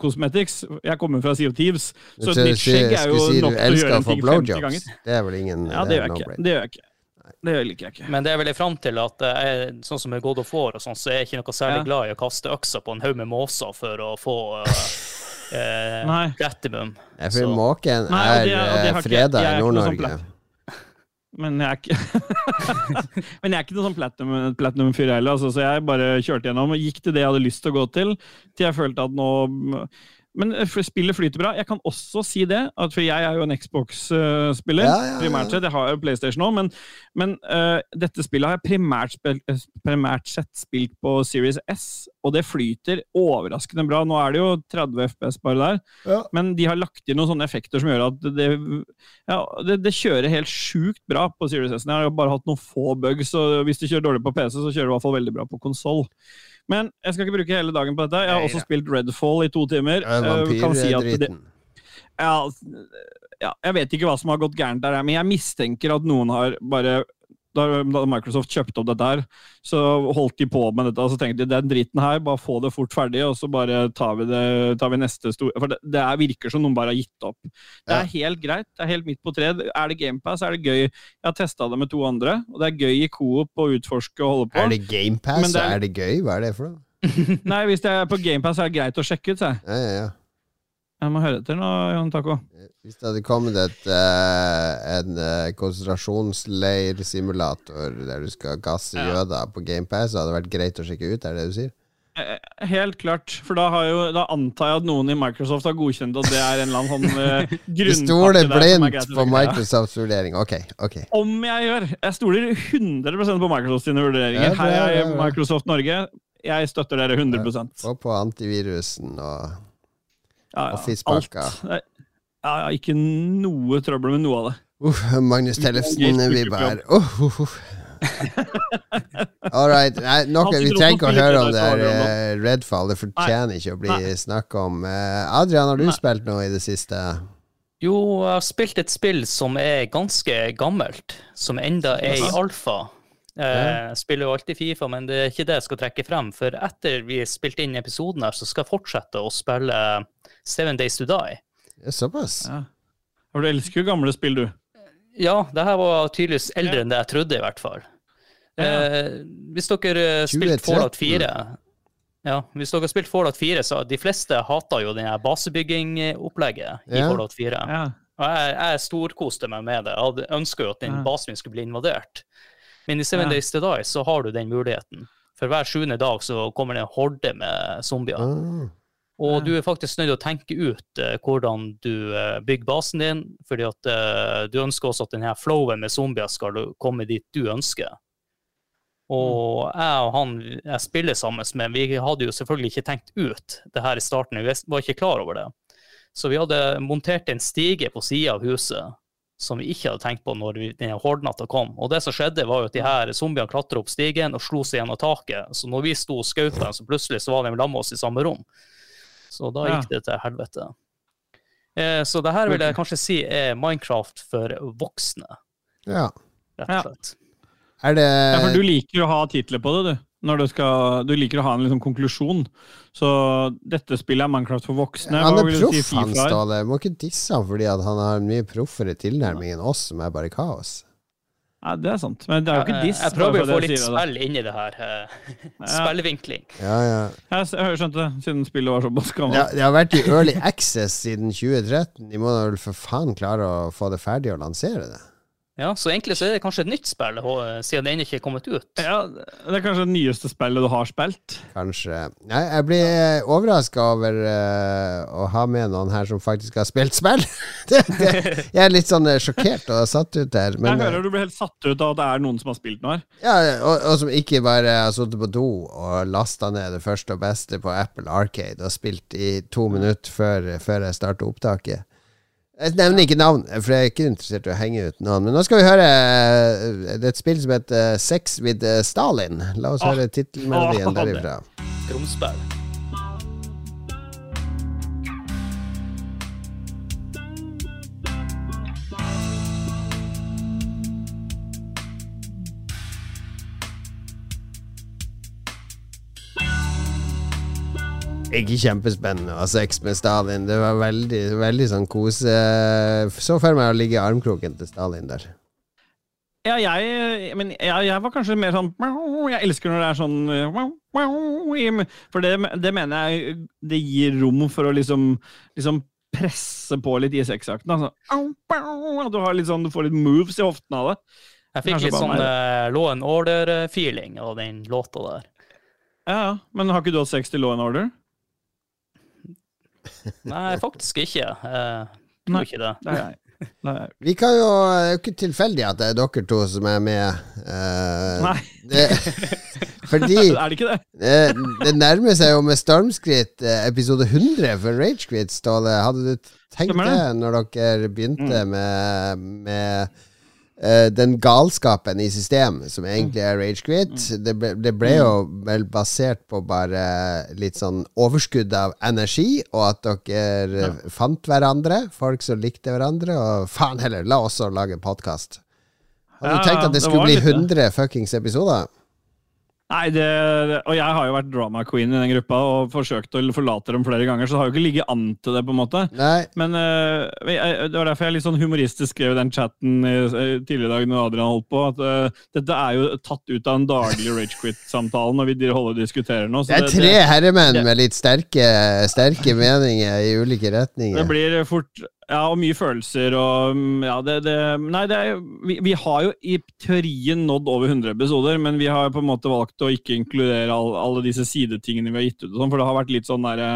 Speaker 2: cosmetics. Jeg kommer fra of Thieves, så et nytt skjegg er jo
Speaker 1: si
Speaker 2: nok til å gjøre en ting 50 ganger.
Speaker 1: Det er vel ingen
Speaker 2: Ja, det gjør jeg
Speaker 1: no
Speaker 2: ikke. Det gjør jeg ikke. Det liker jeg ikke.
Speaker 3: Men det er vel i fram til, at det er, sånn som med God of War og sånn, så er jeg ikke noe særlig
Speaker 2: Ja.
Speaker 3: glad i å kaste øksa på en haug med måser for å få uh, eh, platinum.
Speaker 1: For måken er eh,
Speaker 2: ikke-
Speaker 1: freda i
Speaker 2: er sånn
Speaker 1: Nord-Norge.
Speaker 2: Men jeg er ikke Men jeg er ikke noen sånn platinum- platinum-fyr heller, altså, så jeg bare kjørte gjennom og gikk til det jeg hadde lyst til å gå til, til jeg følte at nå Men eh, spillet flyter bra. Jeg kan også si det, for jeg er jo en Xbox-spiller,
Speaker 1: Ja, ja, ja.
Speaker 2: primært sett. Jeg har jo PlayStation òg, men, men uh, dette spillet har jeg primært, eh, primært sett spilt på Series S, og det flyter overraskende bra. Nå er det jo 30 FPS bare der, men de har lagt inn noen sånne effekter som gjør at det, ja, det, det kjører helt sjukt bra på Series S. Jeg har jo bare hatt noen få bugs, og hvis du kjører dårlig på PC, så kjører du i hvert fall veldig bra på konsoll. Men jeg skal ikke bruke hele dagen på dette. Jeg har også spilt Redfall i to timer.
Speaker 1: Ja,
Speaker 2: Eh, kan si ja, ja, jeg vet ikke hva som har gått gærent der, men jeg mistenker at noen har bare da, Microsoft kjøpte opp dette her, så holdt de på med dette. og Så tenkte de den driten her, bare få det fort ferdig, og så bare tar vi, det, tar vi neste store For det, det er, virker som noen bare har gitt opp. Det er helt greit. Det er helt midt på treet. Er det GamePass, er det gøy. Jeg har testa det med to andre, og det er gøy i coop å utforske og holde på.
Speaker 1: Er det GamePass,
Speaker 2: er-
Speaker 1: er det gøy? Hva er det for noe?
Speaker 2: Nei, hvis det er på GamePass, er det greit å sjekke ut, sa jeg.
Speaker 1: Ja, ja, ja.
Speaker 2: Jeg må høre etter nå, Jan Taco.
Speaker 1: Hvis det hadde kommet et, uh, en uh, konsentrasjonsleirsimulator der du skal gasse
Speaker 2: Ja.
Speaker 1: jøder på GamePass, så hadde det vært greit å sjekke ut, er det det du sier?
Speaker 2: Eh, Helt klart. For da, har jo, da antar jeg at noen i Microsoft har godkjent at det er en eller annen sånn uh,
Speaker 1: Du stoler
Speaker 2: er
Speaker 1: blindt på. Microsofts vurdering. Ok, ok.
Speaker 2: Om jeg gjør! Jeg stoler 100% på Microsofts vurderinger.
Speaker 1: Ja, det-
Speaker 2: Her er. Microsoft Norge. Jeg støtter dere 100
Speaker 1: Og på antivirusen og
Speaker 2: ja, ja. Alt. Ja, ja, ikke noe trøbbel med noe av det.
Speaker 1: Uff, Magnus Tellefsen
Speaker 2: Gøy
Speaker 1: vi
Speaker 2: spilleprogram.
Speaker 1: bare Uff, uff, uff. All right. Nei, nok, vi trenger ikke å høre om det her eh, Redfall. Det fortjener ikke å bli
Speaker 2: snakka
Speaker 1: snakk om. Eh, Adrian, har du
Speaker 2: Nei.
Speaker 1: spilt noe i det siste?
Speaker 3: Jo, jeg har spilt et spill som er ganske gammelt, som enda er i alfa. Eh, Jeg spiller jo alltid Fifa, men det er ikke det jeg skal trekke frem. For etter vi spilte inn episoden her, så skal jeg fortsette å spille Seven Days to Die.
Speaker 1: Ja, Såpass?
Speaker 2: Ja. Du elsker jo gamle spill, du.
Speaker 3: Ja, det her var tydeligvis eldre enn det jeg trodde, i hvert fall.
Speaker 2: Ja.
Speaker 3: Eh, hvis dere har spilt Fallout 4 ja, hvis dere har spilt Fallout 4, så de fleste hater jo den basebyggingopplegget i
Speaker 1: Ja.
Speaker 3: Fallout 4.
Speaker 2: Ja.
Speaker 3: Og jeg, jeg storkoste meg med det. Jeg ønska jo at den
Speaker 2: Ja.
Speaker 3: basen min skulle bli invadert. Men i Seven
Speaker 2: Ja.
Speaker 3: Days to Die så har du den muligheten. For hver sjuende dag så kommer det en horde med zombier.
Speaker 1: Ah.
Speaker 3: Og du er faktisk nødt til å tenke ut eh, hvordan du eh, bygger basen din, fordi at eh, du ønsker også at denne flowen med zombier skal komme dit du ønsker. Og jeg og han jeg spiller sammen med, vi hadde jo selvfølgelig ikke tenkt ut det her i starten, vi var ikke klar over det. Så vi hadde montert en stige på sida av huset som vi ikke hadde tenkt på når vi, denne hordnatta kom. Og det som skjedde, var jo at de her zombiene klatra opp stigen og slo seg gjennom taket. Så når vi sto og skjøt dem, så plutselig så var de med oss i samme rom. Så da
Speaker 2: Ja.
Speaker 3: gikk det til helvete. Eh, så det her vil jeg kanskje si er Minecraft for voksne,
Speaker 1: Ja.
Speaker 3: rett og slett.
Speaker 1: Er det
Speaker 2: Ja, for du liker å ha titler på det, du. Når du, skal, du liker å ha en liksom konklusjon. Så dette spillet er Minecraft for voksne.
Speaker 1: Han er proff,
Speaker 2: si
Speaker 1: han
Speaker 2: FIFA?
Speaker 1: Ståle. Må ikke disse han fordi at han har en mye proffere tilnærming enn oss, som er bare kaos.
Speaker 2: Ja, det er sant. Men det er jo ikke diss.
Speaker 3: Jeg prøver å få litt spill inni det her. eh, Spillvinkling.
Speaker 1: Ja, ja.
Speaker 2: Jeg jeg skjønte det, siden spillet var såpass gammelt.
Speaker 1: det har vært i early access siden 2013. De må da vel for faen klare å få det ferdig og lansere det.
Speaker 3: Ja, så egentlig så er det kanskje et nytt spill, siden det ennå ikke er kommet ut.
Speaker 2: Ja, det er kanskje det nyeste spillet du har spilt.
Speaker 1: Kanskje. Nei, jeg blir overraska over uh, å ha med noen her som faktisk har spilt spill. det, det, jeg er litt sånn eh, sjokkert og satt ut der. Men,
Speaker 2: jeg
Speaker 1: eh,
Speaker 2: hører du blir helt satt ut av at det er noen som har spilt noe her.
Speaker 1: ja, og, og som ikke bare har sittet på do og lasta ned det første og beste på Apple Arcade og spilt i to minutter før, før jeg starter opptaket. Jeg nevner ikke navn, for jeg er ikke interessert i å henge ut noen. Men nå skal vi høre eh, Det er et spill som heter Sex with eh, Stalin. La oss
Speaker 2: Ah.
Speaker 1: høre tittelmelodien
Speaker 2: Ah,
Speaker 1: derifra.
Speaker 3: Romspill.
Speaker 1: Ikke kjempespennende å ha sex med Stalin. Det var veldig, veldig sånn kose Så for meg å ligge i armkroken til Stalin der.
Speaker 2: Ja, jeg, men jeg, jeg var kanskje mer sånn Jeg elsker når det er sånn For det, det mener jeg det gir rom for å liksom, liksom presse på litt i sexakten. Altså. Du, har litt sånn, du får litt moves i hoftene av det.
Speaker 3: Jeg fikk
Speaker 2: Kanskje
Speaker 3: litt sånn uh, Law and Order-feeling av den låta der.
Speaker 2: Ja, ja. Men har ikke du hatt sex til Law and Order?
Speaker 3: Nei, faktisk ikke. Uh,
Speaker 2: Nei.
Speaker 3: ikke det.
Speaker 2: Nei, jeg.
Speaker 1: Vi kan jo Det er jo ikke tilfeldig at det er dere to som er med. eh,
Speaker 2: Nei,
Speaker 1: det, fordi
Speaker 2: er det ikke det?
Speaker 1: det? det nærmer seg jo med stormskritt eh, episode 100 for Ragequit, Ståle. Hadde du tenkt det.
Speaker 2: Mm.
Speaker 1: når dere begynte med, med eh, den galskapen i system som egentlig er Ragequit?
Speaker 2: Mm.
Speaker 1: Det, ble, det ble jo vel basert på bare litt sånn overskudd av energi, og at dere ja. fant hverandre, folk som likte hverandre, og faen heller, la oss også lage podkast. Hadde
Speaker 2: Ja,
Speaker 1: du tenkt at det
Speaker 2: det
Speaker 1: skulle bli
Speaker 2: litt
Speaker 1: 100 fuckings episoder?
Speaker 2: Nei, det, og jeg har jo vært drama queen i den gruppa og forsøkt å forlate dem flere ganger, så det har jo ikke ligget an til det, på en måte.
Speaker 1: Nei.
Speaker 2: Men uh, jeg, det var derfor jeg litt sånn humoristisk skrev i den chatten i, tidligere i dag når Adrian holdt på, at uh, dette er jo tatt ut av en daglig ragequit-samtale når vi holder og diskuterer nå.
Speaker 1: det er tre herremenn med litt sterke, sterke meninger i ulike retninger.
Speaker 2: Det blir fort ja, og mye følelser og mm, Ja, det, det Nei, det er, vi, vi, har jo i teorien nådd over 100 episoder, men vi har på en måte valgt å ikke inkludere all, alle disse sidetingene vi har gitt ut, og sånn, for det har vært litt sånn derre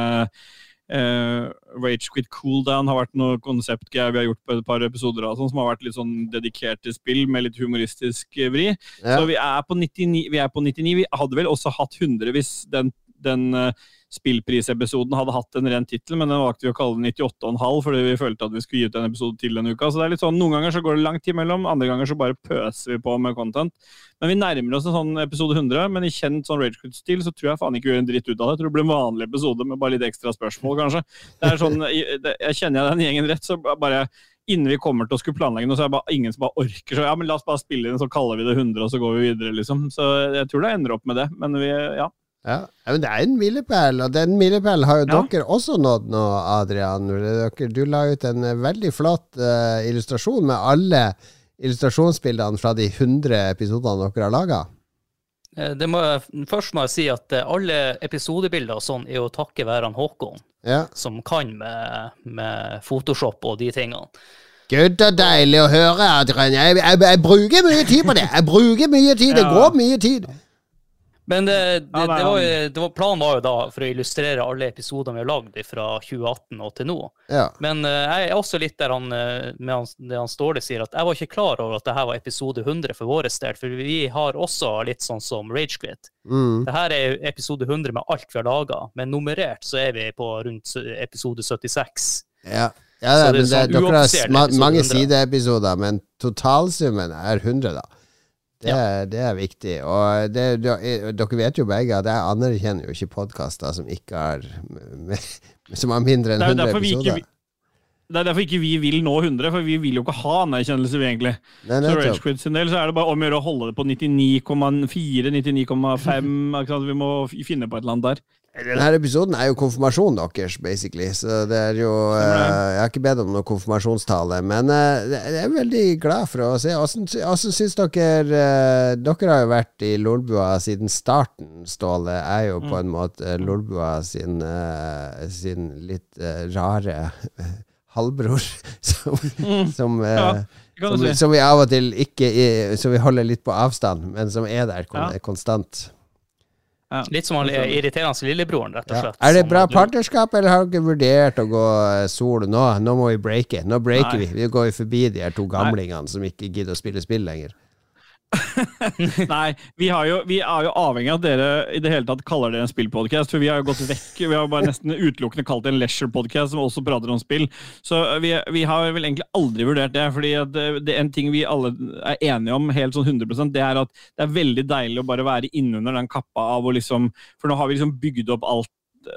Speaker 2: Uh, Rage Quit Cooldown har vært noe konseptgreier vi har gjort på et par episoder av, sånn, som har vært litt sånn dedikert til spill med litt humoristisk vri. Ja. Så vi er, på 99, vi er på 99. Vi hadde vel også hatt 100 hvis den, den uh, spillprisepisoden hadde hatt en ren tittel, men den valgte vi å kalle den 98,5 fordi vi følte at vi skulle gi ut en episode til denne uka. Så det er litt sånn, Noen ganger så går det lang tid mellom, andre ganger så bare pøser vi på med content. Men vi nærmer oss en sånn episode 100, men i kjent sånn Ragequit-stil så tror jeg faen ikke vi gjør en dritt ut av det. Jeg tror det blir en vanlig episode med bare litt ekstra spørsmål, kanskje. Det er sånn, Jeg kjenner jeg den gjengen rett, så bare innen vi kommer til å skulle planlegge noe, så er det bare ingen som bare orker. Så ja, men la oss bare spille inn, så kaller vi det 100, og så går vi videre, liksom. Så jeg tror det ender opp med det. Men vi, ja.
Speaker 1: Ja. men Det er en milepæl, og den milepælen har jo ja. dere også nådd nå, Adrian. Dere, du la ut en eh, veldig flott uh, illustrasjon med alle illustrasjonsbildene fra de 100 episodene dere har laga.
Speaker 3: Eh, først må jeg si at alle episodebilder og sånn er jo takket være Håkon,
Speaker 1: ja.
Speaker 3: som kan med, med, Photoshop og de tingene.
Speaker 1: Gud, det er deilig å høre, Adrian. Jeg, jeg, jeg, bruker mye tid på det. Jeg bruker mye tid. Det går mye tid.
Speaker 3: Men det, det, det, var, det var, planen var jo da for å illustrere alle episodene vi har lagd fra 2018 og til nå.
Speaker 1: Ja.
Speaker 3: Men uh, jeg er også litt der han, eh, med han, det han Ståle sier, at jeg var ikke klar over at dette var episode 100 for vår del. For vi har også litt sånn som Ragequit.
Speaker 1: Mm.
Speaker 3: Dette er episode 100 med alt vi har laga, men nummerert så er vi på rundt episode 76.
Speaker 1: Ja. Ja, det, det, sånn dere har mange sideepisoder, men totalsummen er 100, da. Det, ja. det, er viktig. Og det, dere vet jo begge at jeg anerkjenner jo ikke podkaster som ikke har Som har mindre enn 100 episoder.
Speaker 2: Ikke, det er derfor ikke vi vil nå 100, for vi vil jo ikke ha anerkjennelse, vi egentlig. Nei, så Ragequid sin del så er det bare om å gjøre å holde det på 99,4, 99,5 Vi må finne på et eller annet der.
Speaker 1: Denne episoden er jo konfirmasjonen deres, basically. Så det er jo uh, Jeg har ikke bedt om noe konfirmasjonstale, men uh, jeg er veldig glad for å se. Åssen syns dere uh, Dere har jo vært i Lolbua siden starten, Ståle. Er jo på mm. en måte Lolbua sin, sin litt rare halvbror, som, mm. som, ja, som, som, vi av og til ikke Som vi holder litt på avstand, men som er der kon ja. konstant.
Speaker 3: Ja. Litt som han irriterende lillebroren, rett og slett.
Speaker 1: Ja. Er det bra partnerskap, eller har dere vurdert å gå solo nå? Nå må vi breake. Nå breaker Nei. vi. Vi går forbi de her to gamlingene som ikke gidder å spille spill lenger.
Speaker 2: Nei, vi, jo, vi, er jo avhengig av at dere i det hele tatt kaller det en spillpodkast. For vi har jo gått vekk. Vi har bare nesten utelukkende kalt det en leisure-podkast som også prater om spill. Så vi, vi, har vel egentlig aldri vurdert det. fordi det, det, er en ting vi alle er enige om helt sånn 100% det er at det er veldig deilig å bare være innunder den kappa av å liksom For nå har vi liksom bygd opp alt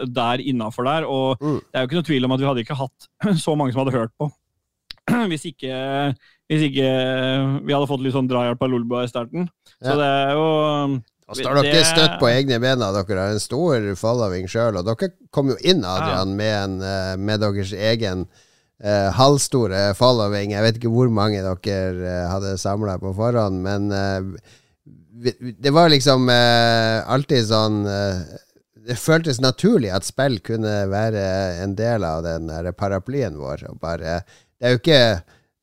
Speaker 2: der innafor der, og mm. det er jo ikke noe tvil om at vi hadde ikke hatt så mange som hadde hørt på hvis ikke hvis ikke vi hadde fått litt sånn drahjelp av Lolbua i starten. Så det er jo
Speaker 1: Og så har dere det... støtt på egne ben. Dere har en stor following sjøl. Og dere kom jo inn, Adrian, med, en, eh, med deres egen eh, halvstore following. Jeg vet ikke hvor mange dere uh, hadde samla på forhånd, men eh, det var liksom alltid sånn det føltes naturlig at spill kunne være en del av den paraplyen vår. Og bare, det er jo ikke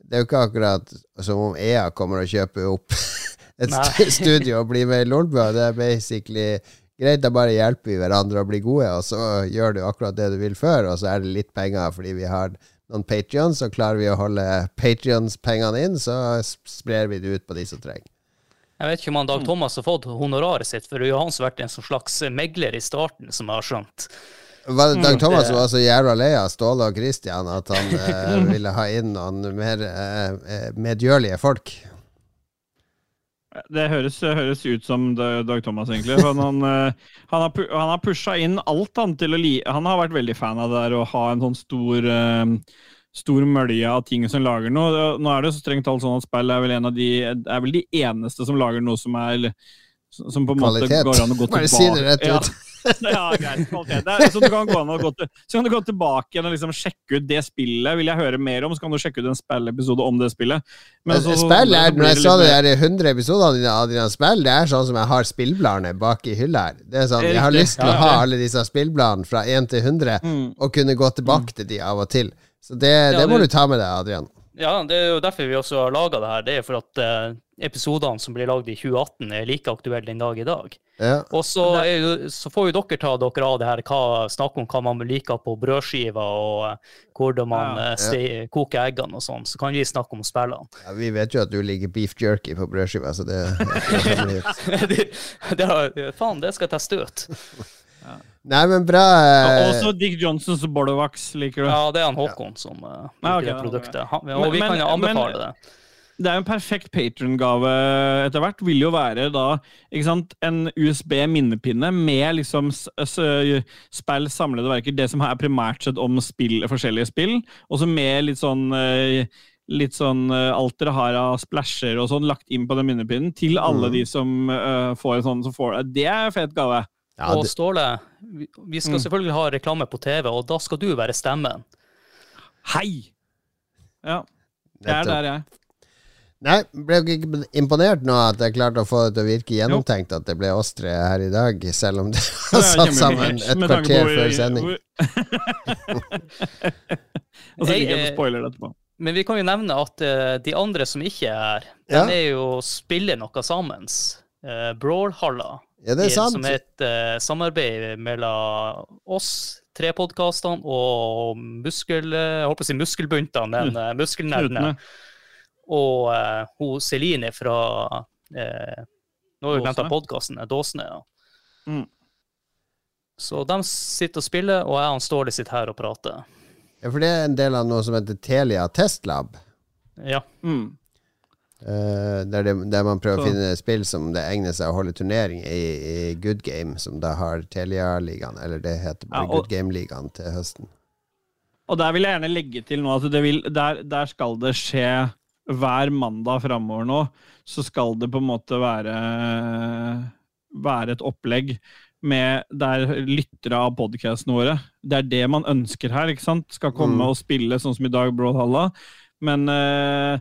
Speaker 1: det er jo ikke akkurat som om EA kommer og kjøper opp et Nei. studio og blir med i Lolbua. Det er basically greit, da bare hjelper vi hverandre å bli gode, og så gjør du akkurat det du vil før, og så er det litt penger fordi vi har noen Patrions, og klarer vi å holde Patrions-pengene inn, så sprer vi det ut på de som trenger.
Speaker 3: Jeg vet ikke om han Dag Thomas har fått honoraret sitt, for det jo han har vært en slags megler i starten, som jeg har skjønt.
Speaker 1: Var det Dag mm, Thomas var så jævla lei av Ståle og Christian at han eh, ville ha inn noen mer eh, eh medgjørlige folk?
Speaker 2: Det høres, høres, ut som Dag Thomas, egentlig. Han, han, eh, han, har, han har pusha inn alt han til å li... Han har vært veldig fan av det der å ha en sånn stor uh, stor mølje av ting som lager noe. Nå er det så strengt talt sånn at spill er vel en av de er vel de eneste som lager noe som er Som på en måte går an å gå tilbake
Speaker 1: si det rett
Speaker 2: Ja.
Speaker 1: ut.
Speaker 2: ja, greit. Okay. Det er, så, du gå så kan du gå tilbake igjen og liksom sjekke ut det spillet. Vil jeg høre mer om, så kan du sjekke ut en spillepisode om det spillet. Men så-
Speaker 1: spill er, Når jeg
Speaker 2: det
Speaker 1: så
Speaker 2: litt
Speaker 1: de der 100 episodene av dine spill, det er sånn som jeg har spillbladene bak i hylla her. Det er sånn, Jeg har lyst til å ha alle disse spillbladene fra 1 til 100,
Speaker 2: Mm.
Speaker 1: og kunne gå tilbake til de av og til. Så det, det må du ta med deg, Adrian.
Speaker 3: Ja, det er jo derfor vi også har laga det her. Det er for at eh, episodene som blir lagd i 2018, er like aktuelle den dag i dag.
Speaker 1: Ja.
Speaker 3: Og så, er så får jo dere ta dere av det her, hva, snakke om hva man liker på brødskiva, og eh, hvordan man
Speaker 2: Ja.
Speaker 3: eh, ste, koker eggene og sånn. Så kan vi snakke om spillene.
Speaker 1: Ja, vi vet jo at du liker beef jerky på brødskiva, så det
Speaker 3: det, det, det faen, det skal jeg teste ut.
Speaker 1: Nei, men bra.
Speaker 2: Ja,
Speaker 1: eh,
Speaker 2: Også Dick Johnsons Bordovax, liker du?
Speaker 3: Ja, det er han Håkon som uh,
Speaker 2: Ja,
Speaker 3: okay, det produktet. Han, og
Speaker 2: Men-
Speaker 3: vi kan jo anbefale
Speaker 2: men-
Speaker 3: det.
Speaker 2: Det er jo en perfekt patron-gave etter hvert. Vil jo være da ikke sant, en USB-minnepinne med liksom spill, samlede verker. Det som er primært sett om spill, forskjellige spill. Og så med litt sånn eh, Litt sånn eh, alt dere har av splæsjer og sånn lagt inn på den minnepinnen til alle
Speaker 1: Mm.
Speaker 2: de som uh, får en sånn. Så får, det er en fet gave.
Speaker 1: Ja,
Speaker 3: og Ståle, vi, vi skal
Speaker 2: Mm.
Speaker 3: selvfølgelig ha reklame på TV, og da skal du være stemmen.
Speaker 2: Hei! Ja, det er der jeg.
Speaker 1: Nei, ble ikke imponert nå at jeg klarte å få det til å virke gjennomtenkt at det ble oss tre her i dag, selv om det
Speaker 2: har
Speaker 1: satt sammen et kvarter før sending?
Speaker 2: Og så ligger jeg
Speaker 3: Jeg-
Speaker 2: og spoiler det etterpå.
Speaker 3: Men vi kan jo nevne at uh, de andre som ikke er her,
Speaker 1: Ja.
Speaker 3: de er jo spiller noe sammen. Uh, Brawlhalla,
Speaker 1: Ja, det er sant.
Speaker 3: som er et eh, samarbeid mellom oss tre podkastene og muskel... eh, Jeg håper å si muskelbuntene, men uh, muskelnerdene. Og uh, hun Celine fra uh, Nå har vi glemt podkasten. Dåsene. Ja.
Speaker 2: Mm.
Speaker 3: Så de sitter og spiller, og jeg og Ståle sitter her og prater.
Speaker 1: Ja, for det er en del av noe som heter Telia Testlab.
Speaker 3: Ja.
Speaker 2: Mm.
Speaker 1: Eh, der, det, der man prøver å finne spill som det egner seg å holde turnering i, i Good Game, som da har Telia-ligaen, eller det heter bare
Speaker 2: Ja,
Speaker 1: Good Game-ligaen til høsten.
Speaker 2: Og der vil jeg gjerne legge til nå at det vil, der, der skal det skje hver mandag framover nå. Så skal det på en måte være, være et opplegg med der lyttere av podkastene våre Det er det man ønsker her, ikke sant? Skal komme
Speaker 1: Mm.
Speaker 2: og spille sånn som i dag, Brawlhalla. Men eh,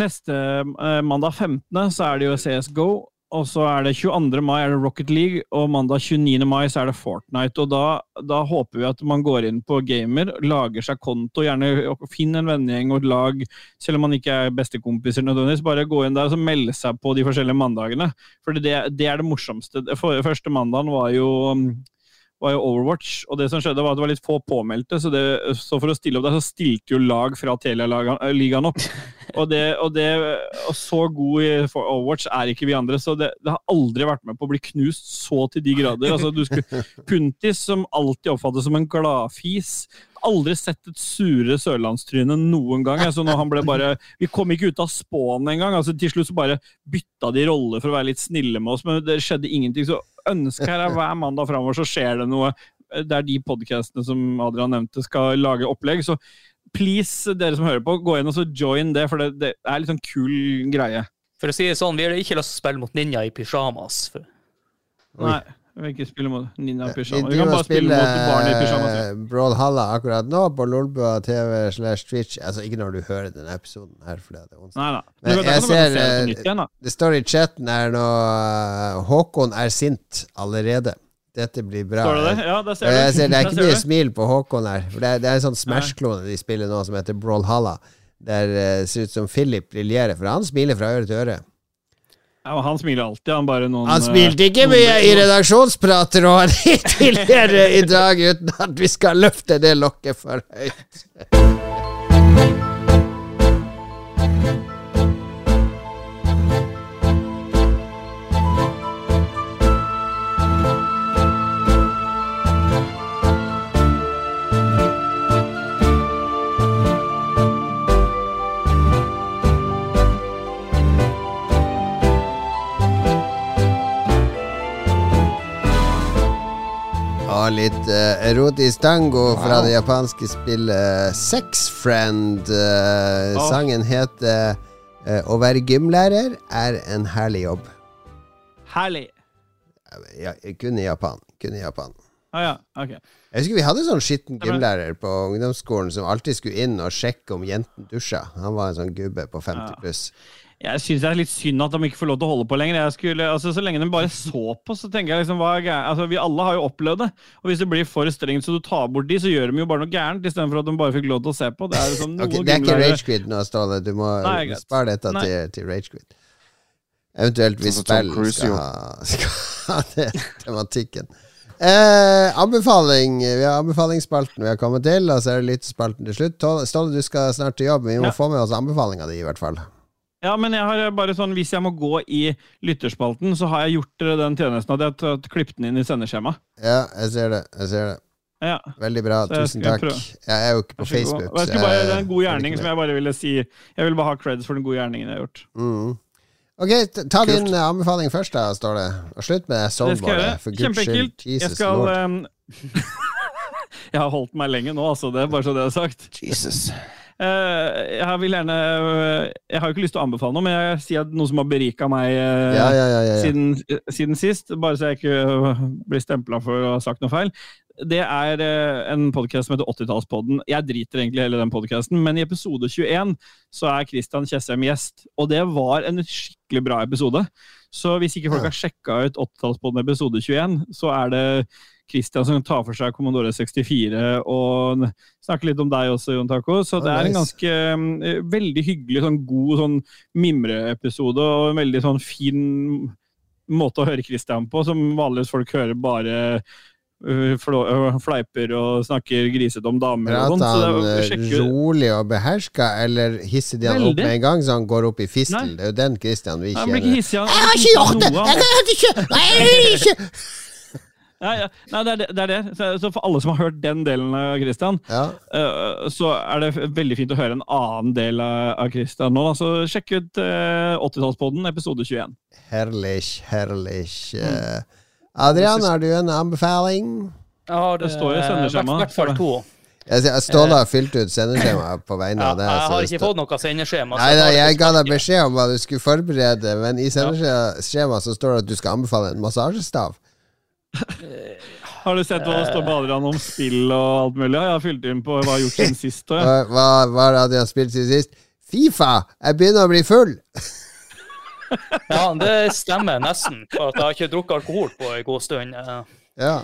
Speaker 2: neste eh, mandag 15. så er det jo CSGO. Og så er det 22. mai er det Rocket League, og mandag 29. mai så er det Fortnite. Og da, da håper vi at man går inn på Gamer, lager seg konto, gjerne finn en vennegjeng og et lag, selv om man ikke er bestekompiser nødvendigvis. Bare gå inn der og melde seg på de forskjellige mandagene. For det, det er det morsomste. Første mandagen var jo var jo Overwatch, og det som skjedde var at det var litt få påmeldte, så, det, så for å stille opp der, så stilte jo lag fra Telia-ligaen opp. Og, det, og, det, og så god i Overwatch er ikke vi andre, så det, det har aldri vært med på å bli knust så til de grader. Altså, du skulle, Puntis, som alltid oppfattes som en gladfis, aldri sett et surere sørlandstryne noen gang. Altså, når han ble bare, vi kom ikke ut av spåen engang. Altså, til slutt så bare bytta de roller for å være litt snille med oss, men det skjedde ingenting. Så ønsket her er hver mandag framover så skjer det noe. Det er de podkastene som Adrian nevnte, skal lage opplegg. Så please, dere som hører på, gå inn og så join det, for det, det er litt sånn kul greie.
Speaker 3: For å si det sånn, vi har ikke lyst til å spille mot ninja i pysjamas. For...
Speaker 2: Nei, jeg vil ikke spille mot Nina
Speaker 1: Vi
Speaker 2: Pyjamas. Vi kan bare spille mot barn i pyjamas. ja.
Speaker 1: Brawlhalla akkurat nå på Lolbua TV slash Twitch. Altså ikke når du hører denne episoden her, for det er onsdag. Men jeg
Speaker 2: kan du
Speaker 1: ser,
Speaker 2: det
Speaker 1: eh. Det står i chatten her nå uh, Håkon er sint allerede. Dette blir bra.
Speaker 2: Står det det? Ja, der ser du.
Speaker 1: jeg ser, det er ikke mye
Speaker 2: du.
Speaker 1: smil på Håkon her. For det er, det er en sånn Smash-klone de spiller nå, som heter Brawlhalla. Der eh, det ser ut som Philip briljerer, for han smiler fra øre til øre.
Speaker 2: Ja, han smiler alltid. Han bare noen
Speaker 1: Han smilte ikke mye i redaksjonsprater og han tidligere i dag, uten at vi skal løfte det lokket for høyt. Litt uh, erotisk tango fra det japanske spillet Sex Friend. Uh,
Speaker 2: oh.
Speaker 1: Sangen heter uh, 'Å være gymlærer er en herlig jobb'.
Speaker 2: Herlig.
Speaker 1: Ja, kun i Japan. Kun i Japan.
Speaker 2: Ah, ja, okay.
Speaker 1: Jeg husker vi hadde sånn skitten gymlærer på ungdomsskolen som alltid skulle inn og sjekke om jentene dusja. Han var en sånn gubbe på 50
Speaker 2: Ja. Jeg syns det er litt synd at de ikke får lov til å holde på lenger. Jeg skulle, altså, så lenge de bare så på, så tenker jeg liksom hva er gærent? Altså, Vi alle har jo opplevd det. Og hvis det blir for strengt så du tar bort de, så gjør de jo bare noe gærent istedenfor at de bare fikk lov til å se på. Det er liksom
Speaker 1: okay, det er ikke Ragequid nå, Ståle. Du må
Speaker 2: Nei,
Speaker 1: spare dette
Speaker 2: Nei.
Speaker 1: til, til Ragequid. Eventuelt hvis spill
Speaker 4: Cruise
Speaker 1: skal ha, skal ha det tematikken. Eh, anbefaling. Vi har anbefalingsspalten vi har kommet til, og så er det lyttespalten til slutt. Ståle, du skal snart til jobb, vi må
Speaker 2: Ja.
Speaker 1: få med oss anbefalinga di, i hvert fall.
Speaker 2: Ja, men jeg har bare sånn, hvis jeg må gå i lytterspalten, så har jeg gjort dere den tjenesten at jeg har klippet den inn i sendeskjemaet.
Speaker 1: Ja, jeg ser det. Jeg ser det.
Speaker 2: Ja.
Speaker 1: Veldig bra. Tusen takk.
Speaker 2: prøve.
Speaker 1: Jeg er jo ikke på. Facebook.
Speaker 2: Jeg bare, det er en god gjerning som jeg bare ville si. Jeg vil bare ha creds for den gode gjerningen jeg har gjort.
Speaker 1: Mm. Ok, ta ta din eh, anbefaling først, da, står det. Og slutt med det
Speaker 2: Det skal jeg
Speaker 1: soundboardet.
Speaker 2: gjøre.
Speaker 1: For guds skyld.
Speaker 2: Jeg
Speaker 1: Jesus
Speaker 2: skal
Speaker 1: lord.
Speaker 2: ehm, Jeg har holdt meg lenge nå, altså. Det er bare så det er sagt.
Speaker 4: Jesus.
Speaker 2: Eh, jeg vil gjerne eh, Jeg har jo ikke lyst til å anbefale noe, men jeg sier at noe som har berika meg eh,
Speaker 1: Ja, ja, ja.
Speaker 2: Siden, siden sist, bare så jeg ikke blir stempla for å ha sagt noe feil. Det er en podkast som heter 80-tallspodden. Jeg driter egentlig hele den podkasten, men i episode 21 så er Christian Tjessem gjest, og det var en skikkelig bra episode. Så hvis ikke folk har sjekka ut 80-tallspodden episode 21, så er det Christian som tar for seg Commodore 64 og snakker litt om deg også, Jon Taco. Så det er en ganske eh, veldig hyggelig, sånn god sånn mimreepisode, og en veldig sånn fin måte å høre Christian på, som vanligvis folk hører bare flå- øh, fleiper og snakker grisete om damer og sånt.
Speaker 1: Prater
Speaker 2: Så
Speaker 1: han
Speaker 2: det
Speaker 1: eh, rolig og beherska, eller hisser de han opp med en gang så han går opp i fistel? Det er jo den Christian vi kjenner. Jeg har ikke gjort det! Jeg har ikke Nei,
Speaker 2: Nei, ja, nei, det er det. det, er det. Så, så for alle som har hørt den delen av Christian,
Speaker 1: Ja,
Speaker 2: øh, så er det veldig fint å høre en annen del av, av Christian nå. Da. Så sjekk ut øh, 80-tallspodden, episode 21.
Speaker 1: herlig, herlig.
Speaker 2: Mm.
Speaker 1: Eh, Adrian, har du en anbefaling?
Speaker 3: Jeg har
Speaker 2: Det står i
Speaker 3: eh,
Speaker 2: sendeskjemaet,
Speaker 3: I hvert fall to.
Speaker 1: Ståle har fylt ut sendeskjema på vegne
Speaker 3: Ja,
Speaker 1: deg.
Speaker 3: jeg har ikke fått noe sendeskjema.
Speaker 1: Nei, nei, jeg ga deg beskjed om hva du skulle forberede, men i sendeskjemaet så står det at du skal anbefale en massasjestav.
Speaker 2: Har du sett hva det står på Adrian om spill og alt mulig? Jeg har fylt inn på hva jeg har gjort siden sist. Og, ja.
Speaker 1: Hva, hva, jeg har spilt siden sist? Fifa! Jeg begynner å bli full!
Speaker 3: Ja, det stemmer nesten. For at jeg har ikke drukket alkohol på en god stund.
Speaker 1: Ja.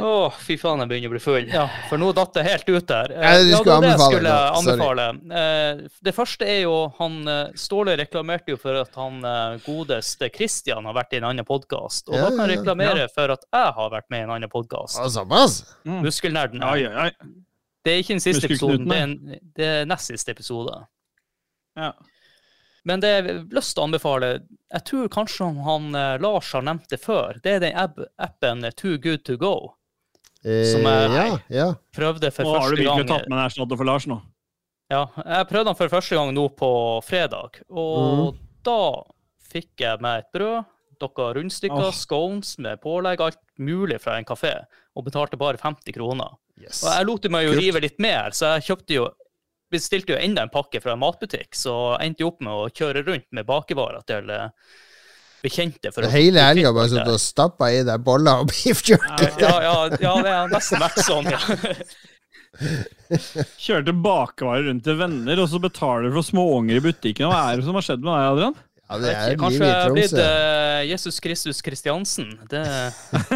Speaker 3: Å, fy faen, jeg begynner å bli full. Ja, for nå datt det helt ut der.
Speaker 1: Ja, skulle
Speaker 3: det var det jeg
Speaker 1: anbefale
Speaker 3: skulle anbefale. Eh, Det første er jo han eh, Ståle reklamerte jo for at han eh, godeste Christian har vært i en annen podkast. Og
Speaker 1: Ja,
Speaker 3: da kan jeg
Speaker 1: ja,
Speaker 3: reklamere for at jeg har vært med i en annen podkast.
Speaker 2: Mm.
Speaker 3: Muskelnerden. Det er ikke den siste episoden, det er, en, det er nest siste episode.
Speaker 2: Ja.
Speaker 3: Men det jeg har lyst til å anbefale Jeg tror kanskje han Lars har nevnt det før. Det er den appen Too Good To Go.
Speaker 1: Eh,
Speaker 3: Som jeg
Speaker 1: ja, ja.
Speaker 3: Prøvde for
Speaker 2: Nå har du
Speaker 3: første
Speaker 2: virkelig
Speaker 3: gang
Speaker 2: tatt med deg erstatter for Lars nå.
Speaker 3: Ja, jeg prøvde den for første gang nå på fredag. Og da fikk jeg meg et brød, noen rundstykker,
Speaker 2: oh.
Speaker 3: scones med pålegg, alt mulig fra en kafé, og betalte bare 50 kroner.
Speaker 1: Yes.
Speaker 3: Og jeg lot meg jo
Speaker 2: Kult.
Speaker 3: rive litt mer, så jeg kjøpte jo bestilte jo enda en pakke fra en matbutikk, så endte jeg opp med å kjøre rundt med bakevarer til eh, bekjente. For
Speaker 1: Hele helga bare
Speaker 3: sittet
Speaker 1: og stappa i deg boller og beef jerky.
Speaker 3: ja, ja, ja, det har nesten vært sånn, ja.
Speaker 2: Kjørte bakvarer rundt til venner, og så betaler du for småunger i butikken. Hva er det som har skjedd med deg, Adrian?
Speaker 1: Ja, det er
Speaker 3: Kanskje jeg er blitt eh, Jesus Kristus Kristiansen, det,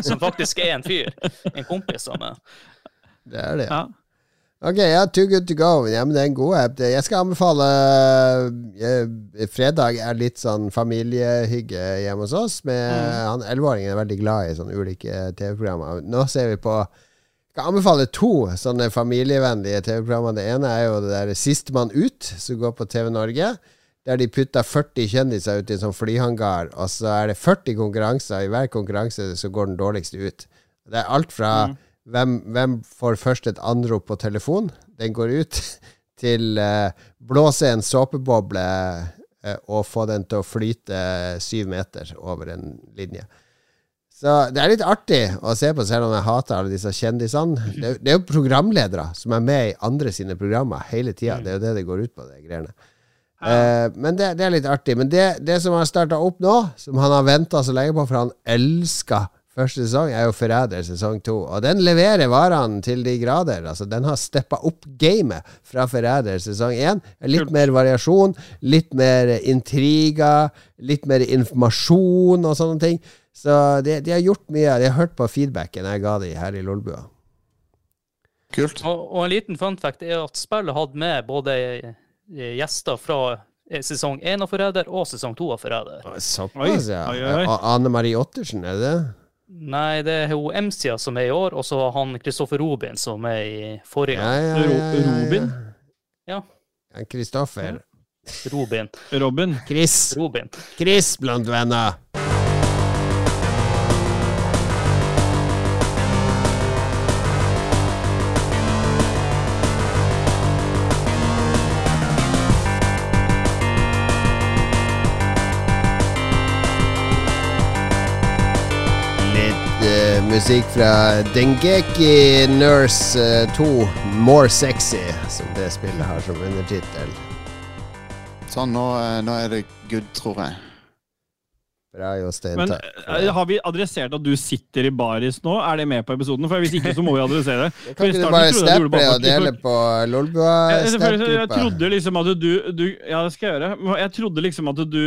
Speaker 3: som faktisk er en fyr. En kompis av meg.
Speaker 1: Det er det.
Speaker 2: Ja.
Speaker 1: Ok, ja, Too Good To Go. Ja, men det er en god app. Jeg skal anbefale eh, Fredag er litt sånn familiehygge hjemme hos oss. Med, Han Elleveåringen er veldig glad i sånne ulike TV-programmer. Nå ser vi på Jeg skal anbefale to sånne familievennlige TV-programmer. Det ene er jo det der Sistemann ut, som går på TV Norge. Der de putter 40 kjendiser ut i en sånn flyhangar, og så er det 40 konkurranser. I hver konkurranse så går den dårligste ut. Det er alt fra hvem, hvem får først et anrop på telefon, den går ut, til eh, blåse en såpeboble eh, og få den til å flyte syv meter over en linje. Så det er litt artig å se på, selv om jeg hater alle disse kjendisene. Det, det er jo programledere som er med i andre sine programmer hele tida. Det er jo det det går ut på, de greiene. Uh, men det, det er litt artig. Men det, det som har starta opp nå, som han har venta så lenge på, for han elsker første sesong, er jo Forræder sesong to. Og den leverer varene til de grader. Altså, den har steppa opp gamet fra Forræder sesong én. Litt mer variasjon, litt mer intriger, litt mer informasjon og sånne ting. Så de, de har gjort mye. De har hørt på feedbacken jeg ga de her i Lolbua.
Speaker 4: Kult.
Speaker 3: Og, og en liten fun fact er at spillet hadde med både eh, gjester fra eh, sesong én av Forræder og sesong to av Forræder.
Speaker 1: Såpass, ja. Anne Marie Ottersen, er det det?
Speaker 3: Nei, det er hun Emsia som er i år, og så han Kristoffer Robin som er i forrige.
Speaker 1: Ja, ja, ja, ja, ja.
Speaker 2: Robin?
Speaker 3: Ja.
Speaker 1: Ja, Kristoffer.
Speaker 3: Robin.
Speaker 2: Robin.
Speaker 1: Chris.
Speaker 3: Robin.
Speaker 1: Chris blant venner. Musikk fra Dengeki Nurse eh, 2, More Sexy, som det spillet har som undertittel.
Speaker 4: Sånn, nå, eh, nå er det good, tror jeg.
Speaker 1: Bra, Jostein.
Speaker 2: Men eh, har vi adressert at du sitter i baris nå? Er det med på episoden? For Hvis ikke, så må vi adressere det.
Speaker 1: Kan ikke du bare
Speaker 2: steppe
Speaker 1: snappe og dele på Lolbua
Speaker 2: jeg trodde liksom at du, du Ja, det skal jeg gjøre. Jeg trodde liksom at du,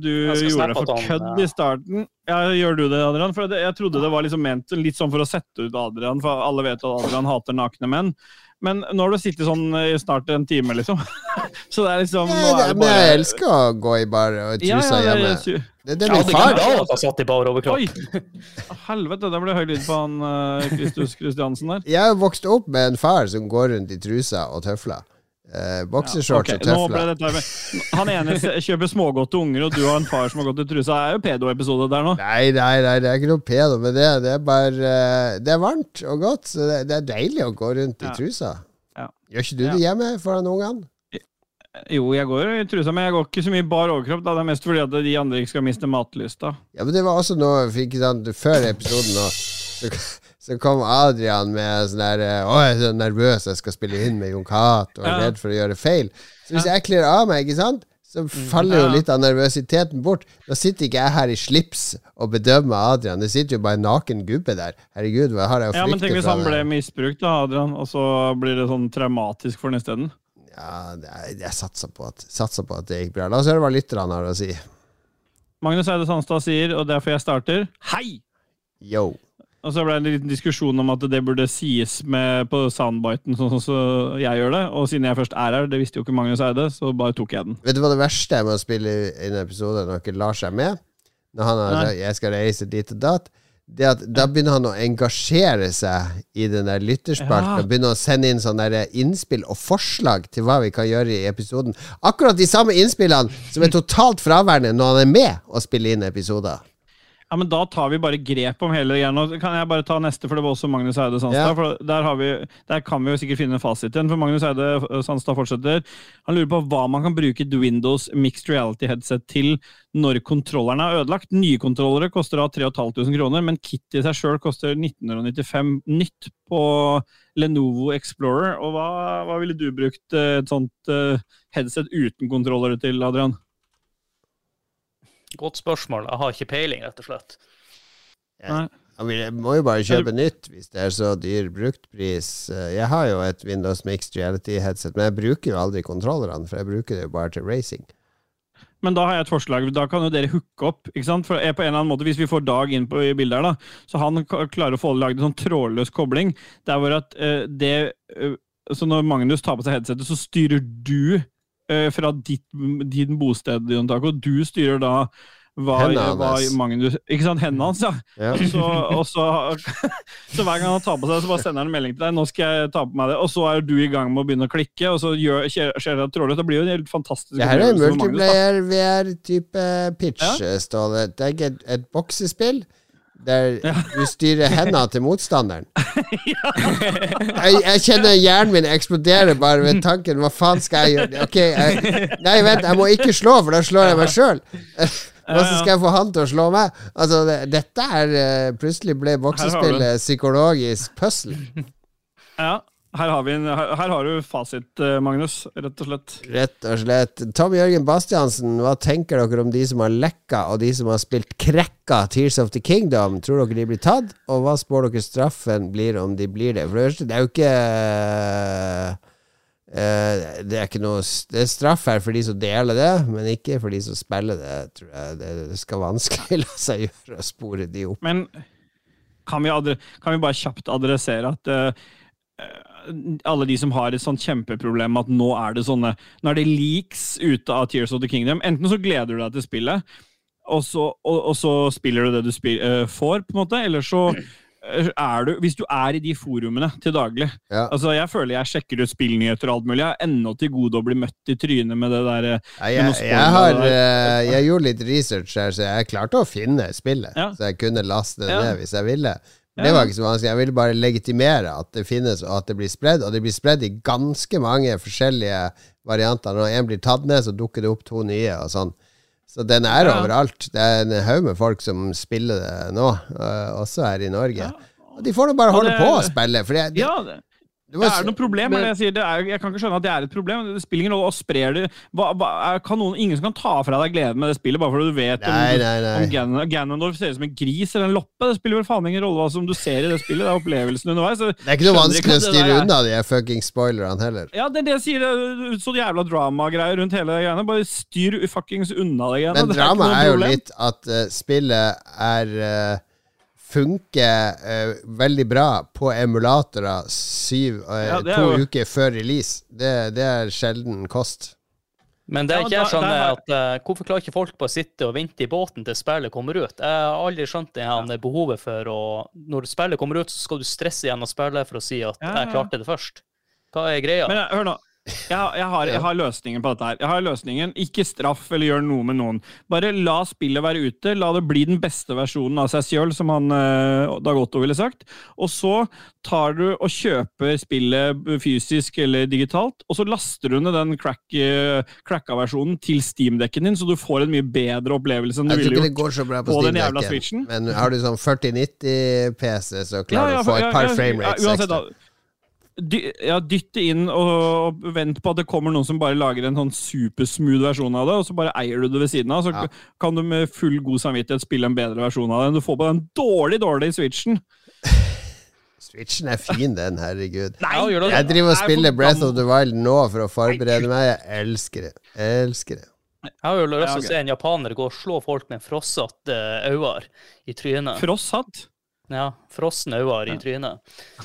Speaker 2: du gjorde det for kødd
Speaker 3: ja.
Speaker 2: i starten. Ja, Gjør du det, Adrian? For jeg trodde det var liksom ment litt sånn for å sette ut Adrian, for alle vet at Adrian hater nakne menn. Men nå har du sittet sånn i snart en time, liksom. Så det er liksom nå
Speaker 1: Nei,
Speaker 2: er
Speaker 1: det,
Speaker 2: det
Speaker 1: men jeg elsker å gå i bar og
Speaker 2: ja, ja,
Speaker 1: hjemme.
Speaker 2: su-
Speaker 1: Det, det er
Speaker 3: Ja,
Speaker 1: min
Speaker 3: det
Speaker 1: far.
Speaker 3: kan være at han satt i bar overkropp.
Speaker 2: Oi! Helvete, det ble høy lyd på han eh, Kristus Kristiansen der.
Speaker 1: Jeg har vokst opp med en far som går rundt i trusa og tøfler. Eh, Boksershorts
Speaker 2: okay.
Speaker 1: og tøfler.
Speaker 2: Han ene kjøper smågodt til unger, og du har en far som har gått i trusa. Det er jo pedo-episode der nå.
Speaker 1: Nei, nei, nei, det er ikke noe pedo med det. Det er bare eh, Det er varmt og godt, så det, det er deilig å gå rundt i trusa.
Speaker 2: Ja.
Speaker 1: Gjør ikke du
Speaker 2: Ja.
Speaker 1: det hjemme foran ungene?
Speaker 2: Jo, jeg går i trusa, men jeg går ikke så mye bar overkropp. Da. Det er mest fordi at de andre ikke skal miste matlysta.
Speaker 1: Ja, men det var også noe for fikk sånn Før episoden nå, så, kom Adrian med sånn der eh, Å, jeg er så nervøs, jeg skal spille inn med Jon Cato er redd for å gjøre feil. Så hvis jeg kler av meg, ikke sant, så faller jo litt av nervøsiteten bort. Da sitter ikke jeg her i slips og bedømmer Adrian. Det sitter jo bare en naken gubbe der. Herregud, hva har jeg å frykte?
Speaker 2: Ja, men tenk hvis han ble misbrukt, da, Adrian, og så blir det sånn traumatisk for ham isteden.
Speaker 1: Ja, er- jeg satser på, at, satser på at det gikk bra. La oss høre hva lytterne har å si.
Speaker 2: Magnus Eide Sandstad sier, og derfor jeg starter, hei!
Speaker 1: Yo.
Speaker 2: Og så ble det en liten diskusjon om at det burde sies med på soundbiten, sånn som så jeg gjør det. Og siden jeg først er her, det visste jo ikke Magnus Eide, så bare tok jeg den.
Speaker 1: Vet du hva det verste er med å spille inn en episode når ikke lar seg med? Når han har jeg skal reise dit og datt. Det at Da begynner han å engasjere seg i den der lytterspalten.
Speaker 2: Ja.
Speaker 1: Begynner å sende inn sånne der innspill og forslag til hva vi kan gjøre i episoden. Akkurat de samme innspillene som er totalt fraværende når han er med å spille inn episoder.
Speaker 2: Ja, men Da tar vi bare grep om hele greia. Nå kan jeg bare ta neste, for det var også Magnus Eide
Speaker 1: Ja.
Speaker 2: For der, har vi, der kan vi jo sikkert finne fasiten. For Magnus Eide eh, Sandstad fortsetter. Han lurer på hva man kan bruke Windows Mixed Reality Headset til når kontrollerne er ødelagt. Nye kontrollere koster da 3500 kroner, men kit i seg sjøl koster 1995 nytt på Lenovo Explorer. Og hva, hva ville du brukt eh, et sånt eh, headset uten kontrollere til, Adrian?
Speaker 3: Godt spørsmål. Jeg har ikke peiling, rett og slett.
Speaker 1: Ja. Jeg må jo bare kjøpe nytt hvis det er så dyr bruktpris. Eh, Jeg har jo et Windows Mixed Reality headset, men jeg bruker jo aldri kontrollerne, for jeg bruker det jo bare til racing.
Speaker 2: Men da har jeg et forslag. Da kan jo dere hooke opp. ikke sant? For på en eller annen måte, Hvis vi får Dag inn på i bildet her, da, så han klarer å få laget en sånn trådløs kobling. Der hvor at uh, det uh, Så når Magnus tar på seg headsetet, så styrer du fra ditt, din bosted, Jon Taco. Du styrer da hva
Speaker 1: hans.
Speaker 2: Magnus Ikke sant? Hendene hans, ja.
Speaker 1: Ja.
Speaker 2: Så, så, så hver gang han tar på seg, så bare sender han en melding til deg. 'Nå skal jeg ta på meg det.' Og så er du i gang med å begynne å klikke, og så gjør, skjer det trådløst. Det blir jo en helt fantastisk
Speaker 1: Det her er en
Speaker 2: opplevelse for Magnus, da.
Speaker 1: multiplayer VR-type pitch,
Speaker 2: Ja.
Speaker 1: Ståle. Det er ikke et, et boksespill der du styrer hendene til motstanderen. jeg, jeg kjenner hjernen min eksplodere bare ved tanken Hva faen skal jeg gjøre? Ok, jeg, Nei, vent, jeg må ikke slå, for da slår jeg meg sjøl. Hvordan skal jeg få han til å slå meg? Altså, det, dette er eh, Plutselig ble boksespillet psykologisk puzzle.
Speaker 2: Ja. Her har, vi en, her, her har du fasit, eh, Magnus, rett og slett.
Speaker 1: Rett og slett. Tom Jørgen Bastiansen, hva tenker dere om de som har lekka, og de som har spilt krekka Tears of the Kingdom? Tror dere de blir tatt? Og hva spår dere straffen blir om de blir det? For det første, det er jo ikke uh, Det er ikke noe Det er straff her for de som deler det, men ikke for de som spiller det. Tror jeg Det, det skal vanskelig la seg gjøre å spore de opp.
Speaker 2: Men kan vi, kan vi bare kjapt adressere at eh, alle de som har et sånt kjempeproblem at nå er det sånne Nå er det leaks ute av Tears of the Kingdom. Enten så gleder du deg til spillet, og så, og, og så spiller du det du spil, uh, får, på en måte, eller så eh, er du Hvis du er i de forumene til daglig
Speaker 1: Ja.
Speaker 2: Altså, Jeg føler jeg sjekker ut spillnyheter og alt mulig. Jeg er ennå til gode å bli møtt i trynet med det der eh, med noe
Speaker 1: jeg, jeg, har,
Speaker 2: der.
Speaker 1: eh, jeg gjorde litt research her, så jeg klarte å finne spillet.
Speaker 2: Ja.
Speaker 1: Så jeg kunne laste det
Speaker 2: Ja.
Speaker 1: ned hvis jeg ville.
Speaker 2: Ja.
Speaker 1: Det var ikke så vanskelig. Jeg ville bare legitimere at det finnes, og at det blir spredd. Og det blir spredd i ganske mange forskjellige varianter. Når én blir tatt ned, så dukker det opp to nye, og sånn. Så den er
Speaker 2: Ja.
Speaker 1: overalt. Det er en haug med folk som spiller det nå, eh, også her i Norge. Og de får nå bare
Speaker 2: Ja,
Speaker 1: holde
Speaker 2: det-
Speaker 1: på å spille. For det, det,
Speaker 2: Ja, det, er noe problem?
Speaker 1: men-
Speaker 2: jeg, sier? Det er, jeg kan ikke skjønne at det er et problem. Det spiller ingen rolle. Og sprer det hva, kan noen, Ingen som kan ta fra deg gleden med det spillet bare fordi du vet om,
Speaker 1: Nei,
Speaker 2: om Gan Ganondorf ser ut som en gris eller en loppe. Det spiller vel faen ingen rolle hva som du ser i det spillet. Det er opplevelsen underveis.
Speaker 1: Det er ikke noe vanskelig å styre unna de fucking spoilerne heller.
Speaker 2: Ja, det er det jeg sier. Det er så jævla dramagreier rundt hele det greiene. Bare styr fuckings unna det greiene.
Speaker 1: Men
Speaker 2: Det er
Speaker 1: er jo litt at uh, spillet er eh, funker uh, veldig bra på emulatorer syv, uh,
Speaker 2: Ja,
Speaker 1: to
Speaker 2: jo-
Speaker 1: uker før release. Det, det er sjelden kost.
Speaker 3: Men det er
Speaker 2: Ja,
Speaker 3: ikke jeg
Speaker 2: da-
Speaker 3: skjønner,
Speaker 2: der
Speaker 3: at uh, hvorfor klarer ikke folk på å sitte og vente i båten til spillet kommer ut? Jeg har aldri skjønt det her behovet for å Når spillet kommer ut, så skal du stresse gjennom spillet for å si at
Speaker 2: Ja, ja,
Speaker 3: 'jeg klarte det først'. Hva er greia?
Speaker 2: Men jeg, hør nå. Jeg, har- jeg, har, jeg har løsningen på dette her. Jeg har løsningen. Ikke straff eller gjør noe med noen. Bare la spillet være ute. La det bli den beste versjonen av seg sjøl, som han eh, Dag Otto ville sagt. Og så tar du og kjøper spillet fysisk eller digitalt, og så laster du ned den crack, eh, cracka versjonen til Steam-dekken din, så du får en mye bedre opplevelse enn du ville gjort.
Speaker 1: går så bra på,
Speaker 2: på den jævla Switchen.
Speaker 1: Men har du sånn 4090-PC, så klarer du å få et par
Speaker 2: ja,
Speaker 1: framerates ekstra.
Speaker 2: Dy, ja, dytte inn og, og vent på at det kommer noen som bare lager en sånn supersmooth versjon av det, og så bare eier du det ved siden av. Så
Speaker 1: Ja.
Speaker 2: kan du med full god samvittighet spille en bedre versjon av det enn du får på den dårlig, dårlige switchen.
Speaker 1: Switchen er fin, den, herregud.
Speaker 3: Nei.
Speaker 1: Jeg driver og spiller Breath of the Wild nå for å forberede meg. Jeg elsker det. Jeg elsker det.
Speaker 3: Jeg har jo lyst til å se en japaner gå og slå folk med frossatt øyne i trynet.
Speaker 2: Frosshatt.
Speaker 3: Ja, frosne øyne i trynet.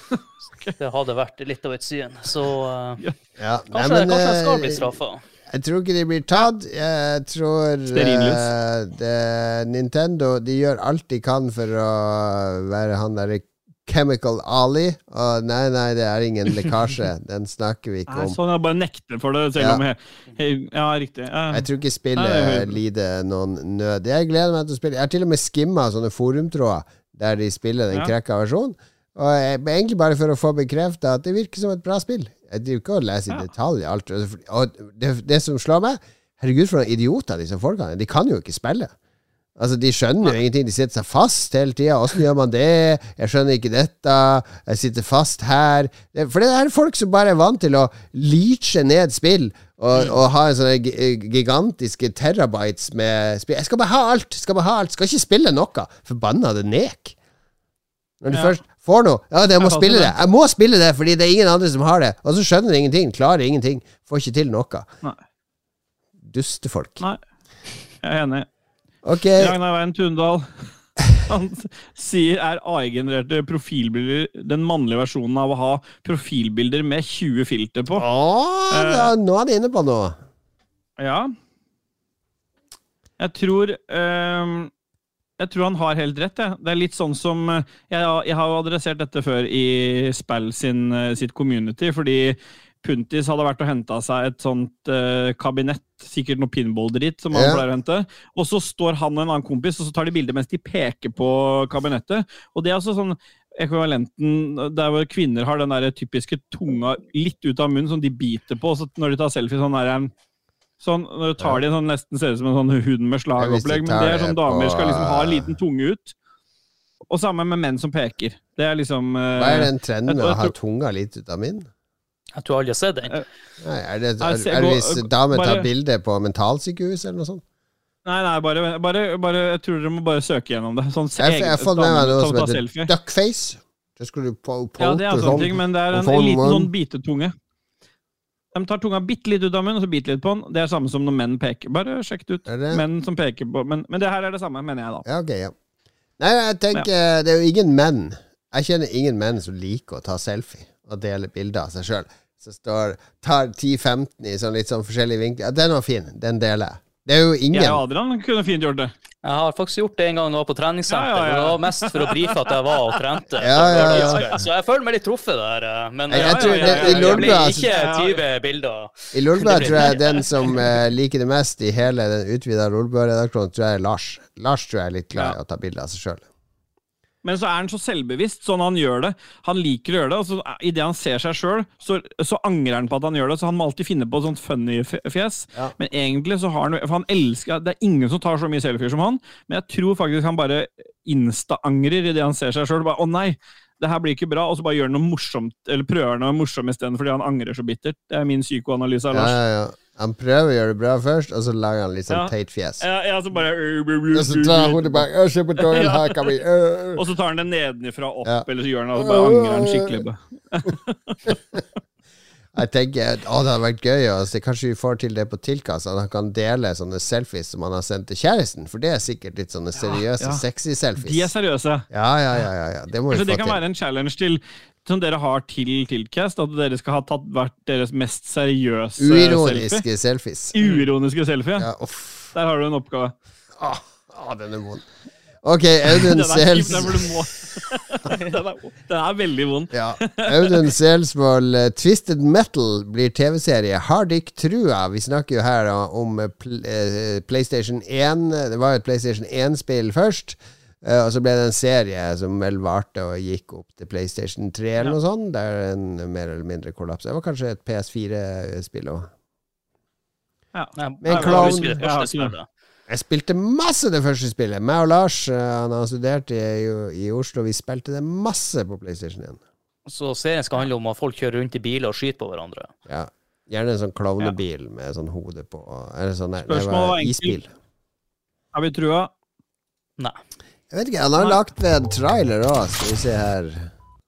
Speaker 3: Det hadde vært litt av et syn. Så eh,
Speaker 1: Ja. Nei,
Speaker 3: kanskje,
Speaker 1: men,
Speaker 3: kanskje jeg skal
Speaker 1: eh,
Speaker 3: bli straffa.
Speaker 1: Jeg tror ikke de blir tatt. Jeg tror
Speaker 2: uh,
Speaker 1: eh, det, Nintendo De gjør alt de kan for å være han derre Chemical Ali. Og nei, nei, det er ingen lekkasje. Den snakker vi ikke om.
Speaker 2: sånn jeg bare nekter for det, selv
Speaker 1: Ja.
Speaker 2: om jeg, jeg Ja, riktig. Ja.
Speaker 1: Jeg tror ikke spillet
Speaker 2: er-
Speaker 1: lider noen nød. Jeg gleder meg til å spille. Jeg har til og med skimma sånne forumtråder der de spiller den
Speaker 2: Ja.
Speaker 1: krekka versjonen. Og jeg, egentlig bare for å få bekrefta at det virker som et bra spill. Jeg driver ikke og leser i detalj alt. Og det, det som slår meg Herregud, for noen idioter disse folkene. De kan jo ikke spille. Altså, De skjønner jo ingenting. De sitter seg fast hele tida. Åssen gjør man det? Jeg skjønner ikke dette. Jeg sitter fast her. For det er folk som bare er vant til å leache ned spill. Og, og ha en sånne gigantiske terabytes med spill. Jeg skal bare ha alt! Skal bare ha alt Skal ikke spille noe. Forbannede nek. Når du
Speaker 2: Ja.
Speaker 1: først får noe Ja, jeg må
Speaker 2: Jeg
Speaker 1: spille det. Jeg må spille det, fordi det er ingen andre som har det. Og så skjønner de ingenting. Klarer ingenting. Får ikke til noe.
Speaker 2: Nei.
Speaker 1: Dustefolk.
Speaker 2: Nei, jeg er enig.
Speaker 1: Ok.
Speaker 2: Ragnar Veien Tundal. Han sier er AI-genererte profilbilder den mannlige versjonen av å ha profilbilder med 20 filter på.
Speaker 1: Å, da, nå er de inne på noe.
Speaker 2: Ja. Jeg tror ehm, Jeg tror han har helt rett. Jeg. Det er litt sånn som eh, Jeg, jeg har jo adressert dette før i Spell sin, eh, sitt community, fordi Puntis hadde vært og henta seg et sånt eh, kabinett, sikkert noe pinball-dritt, som han
Speaker 1: yeah.
Speaker 2: pleier å hente. Og så står han og en annen kompis, og så tar de bilde mens de peker på kabinettet. Og det er altså sånn ekvivalenten der hvor kvinner har den der typiske tunga litt ut av munnen, som de biter på, og så når de tar selfie, sånn der Sånn, når du tar de sånn, nesten ser ut som en sånn hund med
Speaker 1: Ja,
Speaker 2: slagopplegg, men det er sånn damer
Speaker 1: på,
Speaker 2: skal liksom ha en
Speaker 1: eh,
Speaker 2: liten tunge ut. Og samme med menn som peker. Det er liksom eh,
Speaker 1: Hva er den trenden med å ha tunga litt ut av min?
Speaker 3: Jeg tror aldri jeg har sett den.
Speaker 1: Nei, er det, er, er det hvis damer tar bilde på mentalsykehus eller noe sånt?
Speaker 2: Nei, nei, bare, bare, bare Jeg tror dere må bare søke gjennom det. Sånn
Speaker 1: Jeg, jeg har fått med meg noe som heter duckface. Det skulle du på, på
Speaker 2: Ja, det er sånn ting, men det er en, en liten sånn bitetunge. De tar tunga bitte litt ut av munnen, og så bitte litt på den. Det er samme som når menn peker. Bare sjekk det ut.
Speaker 1: Det?
Speaker 2: Menn som peker på Men, men det her er det samme, mener jeg, da.
Speaker 1: Ja, ok, ja. Nei, jeg tenker Det er jo ingen menn Jeg kjenner ingen menn som liker å ta selfie og dele bilder av seg sjøl. Som står tar 10-15 i sånn litt sånn forskjellige vinkler. Ja, den var fin. Den deler jeg. Det er jo ingen
Speaker 2: Jeg og Adrian kunne fint gjort det.
Speaker 3: Jeg har faktisk gjort det en gang nå på treningssenter.
Speaker 2: Ja, ja, ja.
Speaker 3: og Det var mest for å brife at jeg var og trente.
Speaker 1: Ja, ja, ja.
Speaker 3: Så jeg føler meg litt truffet der. eh, Men
Speaker 1: Jeg- jeg
Speaker 3: eh,
Speaker 1: tror
Speaker 2: det- i
Speaker 3: det blir ikke 20 bilder.
Speaker 1: I Lolbua tror jeg den som eh, liker det mest i hele den utvida Lolbua-redaksjonen, tror jeg er Lars. Lars tror jeg er litt glad i å ta bilde av seg sjøl.
Speaker 2: Men så er han så selvbevisst, sånn han gjør det. Han liker å gjøre det, og så idet han ser seg sjøl, så, så angrer han på at han gjør det. Så han må alltid finne på et sånt funny fjes.
Speaker 1: Ja.
Speaker 2: Men egentlig så har han For han elsker Det er ingen som tar så mye selfier som han, men jeg tror faktisk han bare insta-angrer idet han ser seg sjøl. Å nei, det her blir ikke bra. Og så bare gjør han noe morsomt, eller prøver noe morsomt isteden fordi han angrer så bittert. Det er min psykoanalyse av
Speaker 1: Ja, ja, ja. Han prøver å gjøre det bra først, og så lager han litt sånn
Speaker 2: Ja.
Speaker 1: teit fjes.
Speaker 2: Ja, ja, så bare
Speaker 1: Og så tar hodet bak. Øh.
Speaker 2: Og så tar han det nedenfra opp,
Speaker 1: Ja.
Speaker 2: eller så gjør han det, og så bare angrer han skikkelig.
Speaker 1: Jeg tenker å, det hadde vært gøy å se. Kanskje vi får til det på tilkast, at han kan dele sånne selfies som han har sendt til kjæresten. For det er sikkert litt sånne seriøse,
Speaker 2: ja.
Speaker 1: sexy
Speaker 2: De er seriøse.
Speaker 1: Ja, ja, ja, ja, ja. Det må vi
Speaker 2: få til.
Speaker 1: det
Speaker 2: kan være en challenge til som dere har til Tiltcast, at dere skal ha tatt hvert deres mest seriøse selfie.
Speaker 1: Uironiske selfies.
Speaker 2: Uironiske selfie.
Speaker 1: Ja, uff.
Speaker 2: Der har du en oppgave.
Speaker 1: Ah, ah, den er vond. Ok, Audun Sels
Speaker 2: den, er, veldig vond.
Speaker 1: ja. Audun Selsvold, eh, Twisted Metal blir TV-serie. Har dere trua? Vi snakker jo her da, om eh, eh, PlayStation 1. Det var jo et PlayStation 1-spill først. Eh, og så ble det en serie som vel varte og gikk opp til PlayStation 3 eller
Speaker 2: Ja.
Speaker 1: noe sånt. Der en mer eller mindre kollaps. Det var kanskje et PS4-spill òg.
Speaker 2: Ja.
Speaker 1: Men
Speaker 3: jeg
Speaker 1: Clown-
Speaker 2: Jeg
Speaker 3: spillet.
Speaker 1: Jeg spilte masse det første spillet. Meg og Lars, eh, han har studert i, i Oslo, vi spilte det masse på PlayStation 1.
Speaker 3: Så serien skal handle om at folk kjører rundt i biler og skyter på hverandre.
Speaker 1: Ja. Gjerne en sånn klovnebil med sånn hode på. Eller sånn. Det
Speaker 2: var
Speaker 1: isbil.
Speaker 2: Har vi trua?
Speaker 3: Nei.
Speaker 1: Jeg vet ikke, han har lagt ved en trailer òg, skal vi se her.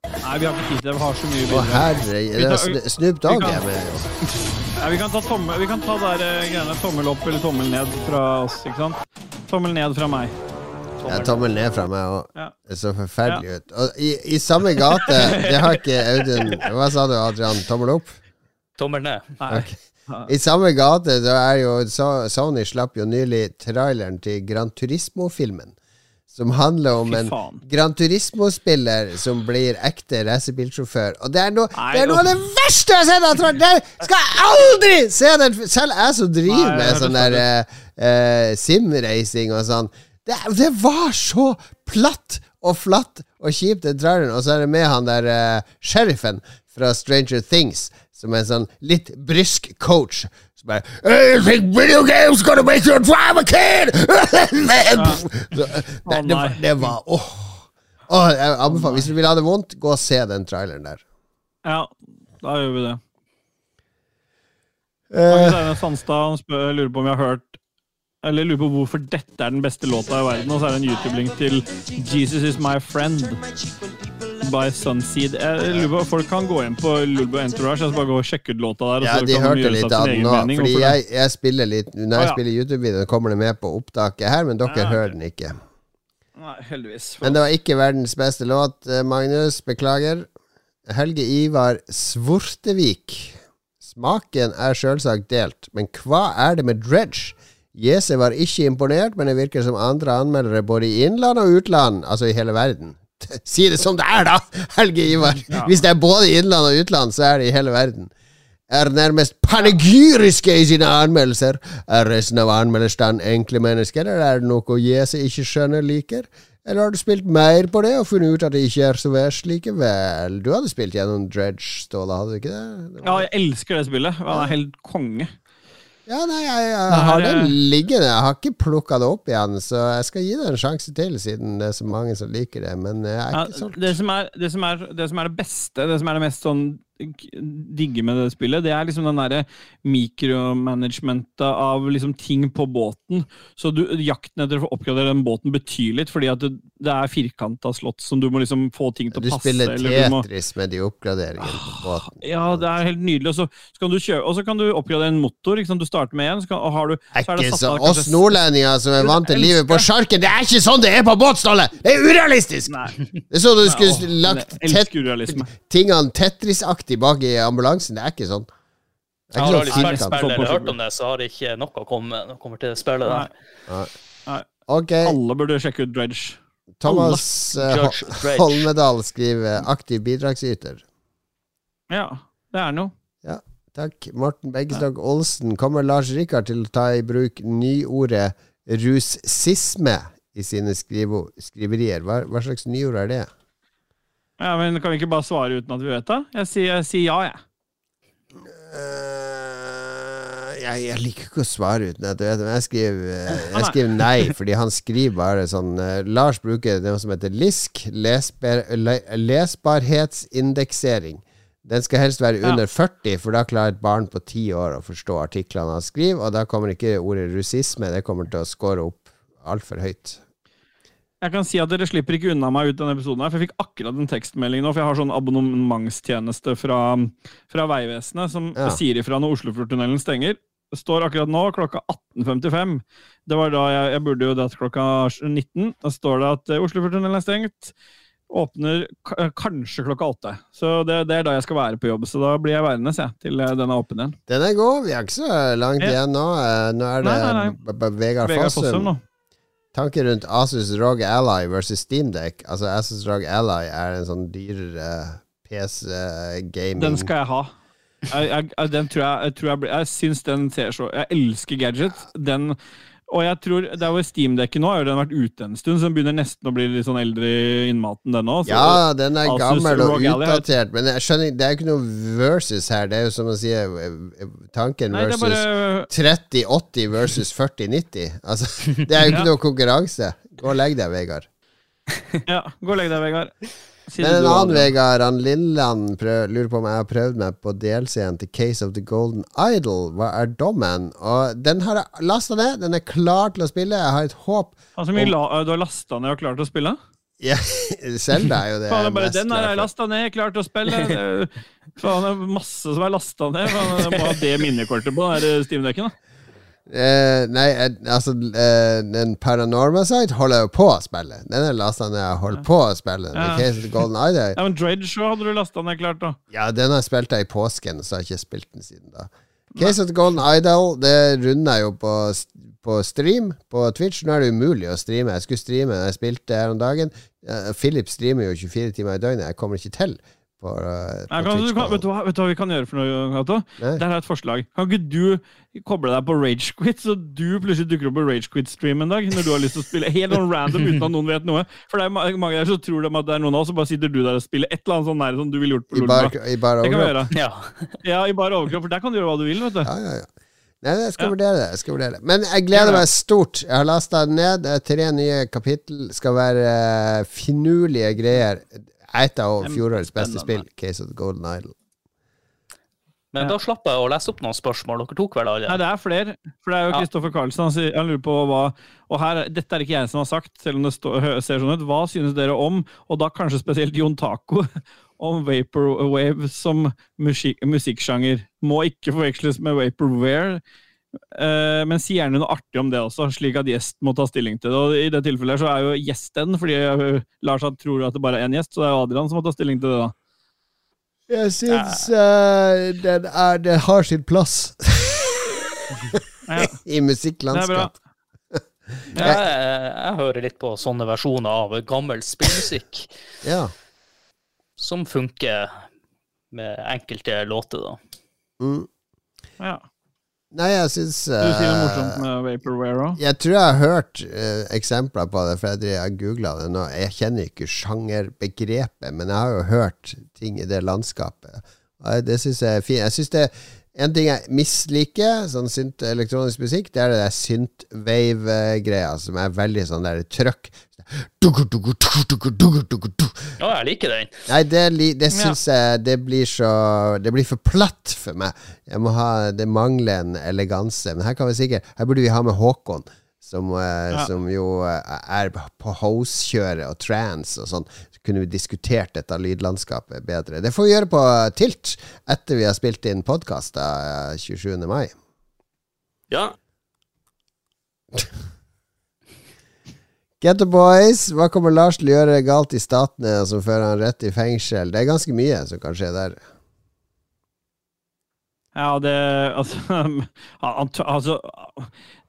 Speaker 2: Nei, vi har ikke tid til det. Vi har så mye
Speaker 1: Å herre er Snoop Dogg er med. jo.
Speaker 2: Ja, vi kan ta, tommel, vi kan ta der, uh, greiene, tommel opp eller tommel ned fra oss, ikke sant? Tommel ned fra meg.
Speaker 1: Ja, tommel ned fra meg òg.
Speaker 2: Ja.
Speaker 1: Det så forferdelig ut. Og i, i samme gate Det har ikke Audun Hva sa du, Adrian? Tommel opp?
Speaker 3: Tommel ned.
Speaker 2: Nei.
Speaker 1: I samme gate så er jo Sony slapp jo nylig traileren til Gran Turismo-filmen. Som handler om en. Gran Turismo-spiller som blir ekte racerbilsjåfør. Og det er, noe,
Speaker 2: Nei,
Speaker 1: det er noe av det verste jeg har sett! Jeg tror- Det skal jeg aldri se! Den, selv jeg som driver
Speaker 2: Nei,
Speaker 1: med sånn der uh, eh, simracing og sånn. Det, det var så platt og flatt og kjipt, den traileren. Og så er det med han der uh, sheriffen fra Stranger Things, som er en sånn litt brysk coach. Bare «I think video games gonna make you a kid! Så, det, det, var- det var åh. Åh, jeg anbefaler, Hvis du vil ha det vondt, gå og se den traileren der.
Speaker 2: Ja, da gjør vi det.
Speaker 1: Eh,
Speaker 2: Magnus Einar Sandstad spør, lurer på om jeg har hørt Eller lurer på hvorfor dette er den beste låta i verden. Og så er det en YouTube-link til 'Jesus Is My Friend' by Sunseed. Jeg lurer på, Folk kan gå inn på Lulbo Entourage og bare gå og sjekke ut låta der.
Speaker 1: Ja, de
Speaker 2: kan
Speaker 1: hørte litt av den nå.
Speaker 2: mening,
Speaker 1: Fordi jeg, jeg spiller litt Når jeg spiller YouTube-videoen, kommer det med på opptaket her, men dere
Speaker 2: Ja, ok.
Speaker 1: hører den ikke.
Speaker 2: Nei, heldigvis.
Speaker 1: Men det var ikke verdens beste låt, eh, Magnus. Beklager. Helge Ivar Svortevik. Smaken er sjølsagt delt, men hva er det med Dredge? Jesse var ikke imponert, men det virker som andre anmeldere både i innland og utland, altså i hele verden. Si det som det er, da, Helge Ivar! Hvis det er både innland og utland, så er det i hele verden. Er nærmest panegyriske i sine anmeldelser. Er resten av anmelderstanden enkle mennesker, eller er det noe Jese ikke skjønner liker? Eller har du spilt mer på det og funnet ut at det ikke er så verst likevel? Du hadde spilt gjennom Dredge, Ståle, hadde du ikke det? det
Speaker 2: Ja, jeg elsker det spillet. Han er helt konge.
Speaker 1: Ja, nei, jeg, jeg har det liggende. Jeg har ikke plukka det opp igjen, så jeg skal gi det en sjanse til, siden det er så mange som liker det. Men jeg er ikke solgt.
Speaker 2: det, som er, det, som er, det som er det beste, det som er det mest sånn digger med det spillet, det er liksom den derre mikromanagementet av liksom ting på båten. Så du, jakten etter å oppgradere den båten betyr litt, fordi at det, det er firkanta slott som du må liksom få ting til
Speaker 1: Du
Speaker 2: å passe.
Speaker 1: spiller
Speaker 2: eller du må-
Speaker 1: Tetris med de oppgraderingene på båten.
Speaker 2: Ja, det er helt nydelig. Og så, så kan du kjøre, kan du oppgradere en motor. Sant? Du starter med én, så, kan, har du, så
Speaker 1: er
Speaker 2: det satt
Speaker 1: så,
Speaker 2: av kanskje
Speaker 1: oss nordlendinger som er vant til livet på sjarken, det er ikke sånn det er på båt, Ståle! Det er urealistisk!
Speaker 2: Nei.
Speaker 1: Det er sånn du skulle lagt
Speaker 2: realisme.
Speaker 1: tingene Tetris-aktig bak i ambulansen. Det er ikke sånn. Det er
Speaker 3: har
Speaker 1: ikke
Speaker 3: ja,
Speaker 1: sånn
Speaker 3: har
Speaker 1: firkant.
Speaker 3: spillere hørt om det, så har ikke noe kommet når det kommer til spillet der.
Speaker 1: Ok,
Speaker 2: Alle burde sjekke ut Dredge.
Speaker 1: Thomas
Speaker 3: Dredge.
Speaker 1: Holmedal skriver 'aktiv bidragsyter'.
Speaker 2: Ja, det er noe.
Speaker 1: Takk. Morten Beggestad Olsen. Kommer Lars Rikard til å ta i bruk nyordet russisme i sine skrivo, skriverier? Hva, hva slags nyord er det?
Speaker 2: Ja, men Kan vi ikke bare svare uten at vi vet det? Jeg sier, jeg sier ja, jeg.
Speaker 1: Uh, jeg, jeg liker ikke å svare uten at du vet det, men jeg skriver, eh, jeg skriver nei, fordi han skriver bare sånn uh, Lars bruker det som heter LISK, lesbar, le, lesbarhetsindeksering. Den skal helst være
Speaker 2: Ja.
Speaker 1: under 40, for da klarer et barn på 10 år å forstå artiklene han skriver, og da kommer ikke ordet russisme, det kommer til å score opp altfor høyt.
Speaker 2: Jeg kan si at Dere slipper ikke unna meg ut denne episoden, her, for jeg fikk akkurat en tekstmelding nå. For jeg har sånn abonnementstjeneste fra, fra Vegvesenet som
Speaker 1: Ja.
Speaker 2: sier ifra når Oslofjordtunnelen stenger. Det står akkurat nå klokka 18.55. Det var da jeg, jeg burde jo dratt klokka 19. Da står det at eh, Oslofjordtunnelen er stengt. Åpner eh, kanskje klokka åtte. Så det, det er da jeg skal være på jobb. Så da blir jeg værende jeg, til eh, den er åpen igjen.
Speaker 1: Den er god, vi er ikke så langt igjen nå. Nå er det
Speaker 2: Nei, nei, nei.
Speaker 1: B- B- Vegard
Speaker 2: Vegard
Speaker 1: Fossum.
Speaker 2: Fossum nå.
Speaker 1: Tanker rundt Asus ROG Ally versus Steamdeck. Altså Asus ROG Ally er en sånn dyrere PC-gaming
Speaker 2: Den skal jeg ha. Jeg, jeg, den tror jeg, jeg, jeg, jeg syns den ser så Jeg elsker gadget. Den, og jeg tror det er jo Steam-dekket nå, den har vært ute en stund, så den begynner nesten å bli litt sånn eldre i innmaten, den òg.
Speaker 1: Ja, den er
Speaker 2: Asus
Speaker 1: gammel og utdatert, men jeg skjønner Det er jo ikke noe versus her. Det er jo som å si eh, eh, tanken
Speaker 2: Nei, er
Speaker 1: versus
Speaker 2: bare
Speaker 1: 3080 versus 4090. Altså, det er jo ikke
Speaker 2: Ja.
Speaker 1: noe konkurranse. Gå og legg deg, Vegard.
Speaker 2: Ja, gå og legg deg, Vegard.
Speaker 1: Men en annen Vegard, han Lilleland, lurer på om jeg har prøvd meg på DLC-en til Case of the Golden Idol. Hva er dommen? Og den har jeg lasta ned. Den er klar til å spille. Jeg har et håp.
Speaker 2: Altså, mye la, du har lasta ned og klart å spille?
Speaker 1: Ja, Selda er jo det
Speaker 2: Faen, bare Den har jeg lasta ned, klart å spille. Faen, det er masse som er lasta ned. Faen, Jeg må ha det minnekortet på den der Steam-dekken. da.
Speaker 1: Eh, nei, altså eh, Den Paranormal Site holder jeg jo på å spille. Den er lasta ned. Jeg holder på å spille.
Speaker 2: Ja.
Speaker 1: The Case of the Golden Idol
Speaker 2: Ja, men Dredge hadde du lasta ned klart, da.
Speaker 1: Ja, den har jeg spilt i påsken, så har jeg ikke spilt den siden da. Case of the Golden Idol, det runder jeg jo på, på stream på Twitch. Nå er det umulig å streame. Jeg skulle streame da jeg spilte her om dagen. Uh, Philip streamer jo 24 timer i døgnet. Jeg kommer ikke til på, eh,
Speaker 2: Nei, kan, du, kan, vet, du hva, vet du hva vi kan gjøre for noe,
Speaker 1: Kato?
Speaker 2: Der er et forslag. Kan ikke du koble deg på Ragequit, så du plutselig dukker opp på Ragequit-stream en dag når du har lyst til å spille helt noen random uten at noen vet noe? For det er mange der som tror de at det er noen av oss, og bare sitter du der og spiller et eller annet sånn nære som du ville gjort på
Speaker 1: I bar,
Speaker 2: Lolbua.
Speaker 1: i bar
Speaker 2: Det kan vi
Speaker 1: overkropp.
Speaker 2: gjøre.
Speaker 3: Ja.
Speaker 2: Ja, i bare overkropp, for der kan du gjøre hva du vil, vet du.
Speaker 1: Ja, ja, ja. Nei, jeg skal
Speaker 2: Ja.
Speaker 1: vurdere det. Jeg skal vurdere det. Men jeg gleder meg stort. Jeg har lasta ned. Er tre nye kapittel. Skal være eh, finurlige greier. Et av fjorårets beste spill, Case of the Golden Idol.
Speaker 3: Men
Speaker 2: Ja.
Speaker 3: da slapp jeg å lese opp noen spørsmål. Dere tok vel alle?
Speaker 2: Nei, det er flere. For det er jo
Speaker 3: Ja.
Speaker 2: Kristoffer Carlsen. Han, han lurer på hva Og her, dette er ikke jeg som har sagt, selv om det står, ser sånn ut. Hva synes dere om, og da kanskje spesielt Jon Taco, om vaporwave som musikksjanger? Må ikke forveksles med vaporware. Eh, men si gjerne noe artig om det også, slik at gjest må ta stilling til det. Og I det tilfellet så er jo gjesten, fordi eh, Lars tror at det bare er én gjest, så det er jo Adrian som må ta stilling til det. da.
Speaker 1: Jeg syns uh, den, er, den har sin plass i
Speaker 2: musikklandskap. er
Speaker 3: Jeg, jeg hører litt på sånne versjoner av gammel spillmusikk
Speaker 1: Ja.
Speaker 3: som funker med enkelte låter, da.
Speaker 1: Mm.
Speaker 2: Ja.
Speaker 1: Nei, jeg syns
Speaker 2: Du sier noe morsomt med vaporware òg?
Speaker 1: Jeg tror jeg har hørt uh, eksempler på det, for jeg driver- googla det nå. Jeg kjenner ikke sjangerbegrepet, men jeg har jo hørt ting i det landskapet. Det syns jeg er fint. Jeg syns det En ting jeg misliker, sånn synt elektronisk musikk, det er det der synt-wave-greia, som er veldig sånn der trøkk.
Speaker 3: Ja, jeg liker den.
Speaker 1: Nei, det, det syns jeg det blir så Det blir for platt for meg. Jeg må ha, Det mangler en eleganse. Men her kan vi sikkert Her burde vi ha med Håkon, som, eh,
Speaker 2: Ja.
Speaker 1: som jo eh, er på house-kjøret og trans og sånn. Kunne vi diskutert dette lydlandskapet bedre. Det får vi gjøre på Tilt etter vi har spilt inn podkast 27. mai.
Speaker 5: Ja.
Speaker 1: Get the Boys, hva kommer Lars til å gjøre galt i statene som fører han rett i fengsel? Det er ganske mye som kan skje der.
Speaker 2: Ja, det altså, altså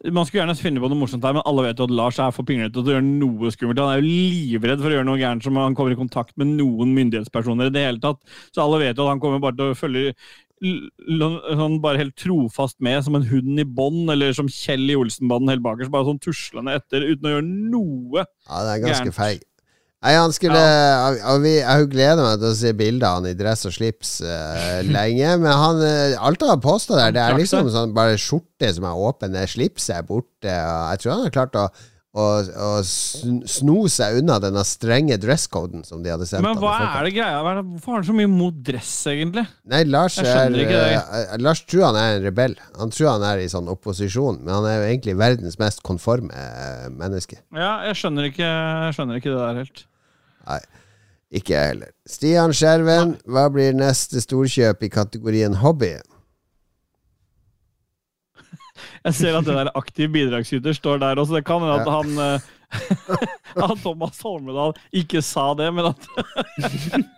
Speaker 2: Man skulle gjerne finne på noe morsomt her, men alle vet jo at Lars er for pinglete til å gjøre noe skummelt. Han er jo livredd for å gjøre noe gærent som han kommer i kontakt med noen myndighetspersoner i det hele tatt. Så alle vet jo at han kommer bare til å følge sånn bare helt trofast med, som en hund i bånd, eller som Kjell i Olsenbanden helt bakerst, bare sånn tuslende etter uten å gjøre noe.
Speaker 1: Ja, det er ganske
Speaker 2: Gærent.
Speaker 1: feig. Nei, han skulle og vi, Jeg gleder meg til å se bilder av han i dress og slips uh, lenge. Men han, eh, alt han har posta der, det er liksom sånn bare skjorte som er åpen, det slipset er borte. Og jeg tror han har klart å, å, å sno seg unna denne strenge dresscoden som de hadde sendt
Speaker 2: Men hva er det greia? Hvorfor har han så mye mot dress, egentlig?
Speaker 1: Nei, Lars, er, eh, Lars tror han er en rebell. Han tror han er i sånn opposisjon, men han er jo egentlig verdens mest konforme eh, menneske.
Speaker 2: Ja, jeg skjønner ikke, jeg skjønner ikke det der helt.
Speaker 1: Nei, ikke jeg heller. Stian Skjerven, hva blir neste storkjøp i kategorien hobby?
Speaker 2: Jeg ser at det der aktiv bidragsyter står der også. Det kan hende at han eh, At Thomas Holmedal ikke sa det, men at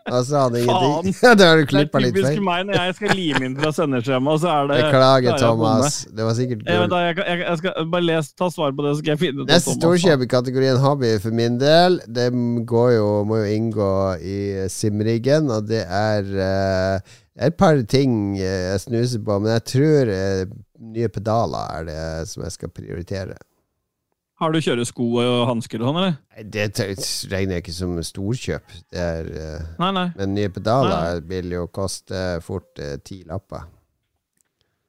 Speaker 1: Altså, han ingenting.
Speaker 2: Faen.
Speaker 1: det har du
Speaker 2: det er typisk meg når jeg skal lime inn fra sendeskjemaet, så er det
Speaker 1: Beklager,
Speaker 2: er.
Speaker 1: Thomas. Det var sikkert gull.
Speaker 2: Jeg, jeg, jeg, jeg skal bare les, ta svar på det, så skal jeg finne ut Det
Speaker 1: Neste
Speaker 2: Thomas sa.
Speaker 1: storkjøp i kategorien hobby for min del, det går jo, må jo inngå i simriggen, og det er uh, et par ting eh, jeg snuser på, men jeg tror eh, nye pedaler er det som jeg skal prioritere.
Speaker 2: Har du kjøresko og hansker og sånn, eller?
Speaker 1: Nei, Det regner jeg ikke som storkjøp. Det er, eh,
Speaker 2: Nei, nei.
Speaker 1: men nye pedaler vil jo koste fort eh, ti lapper.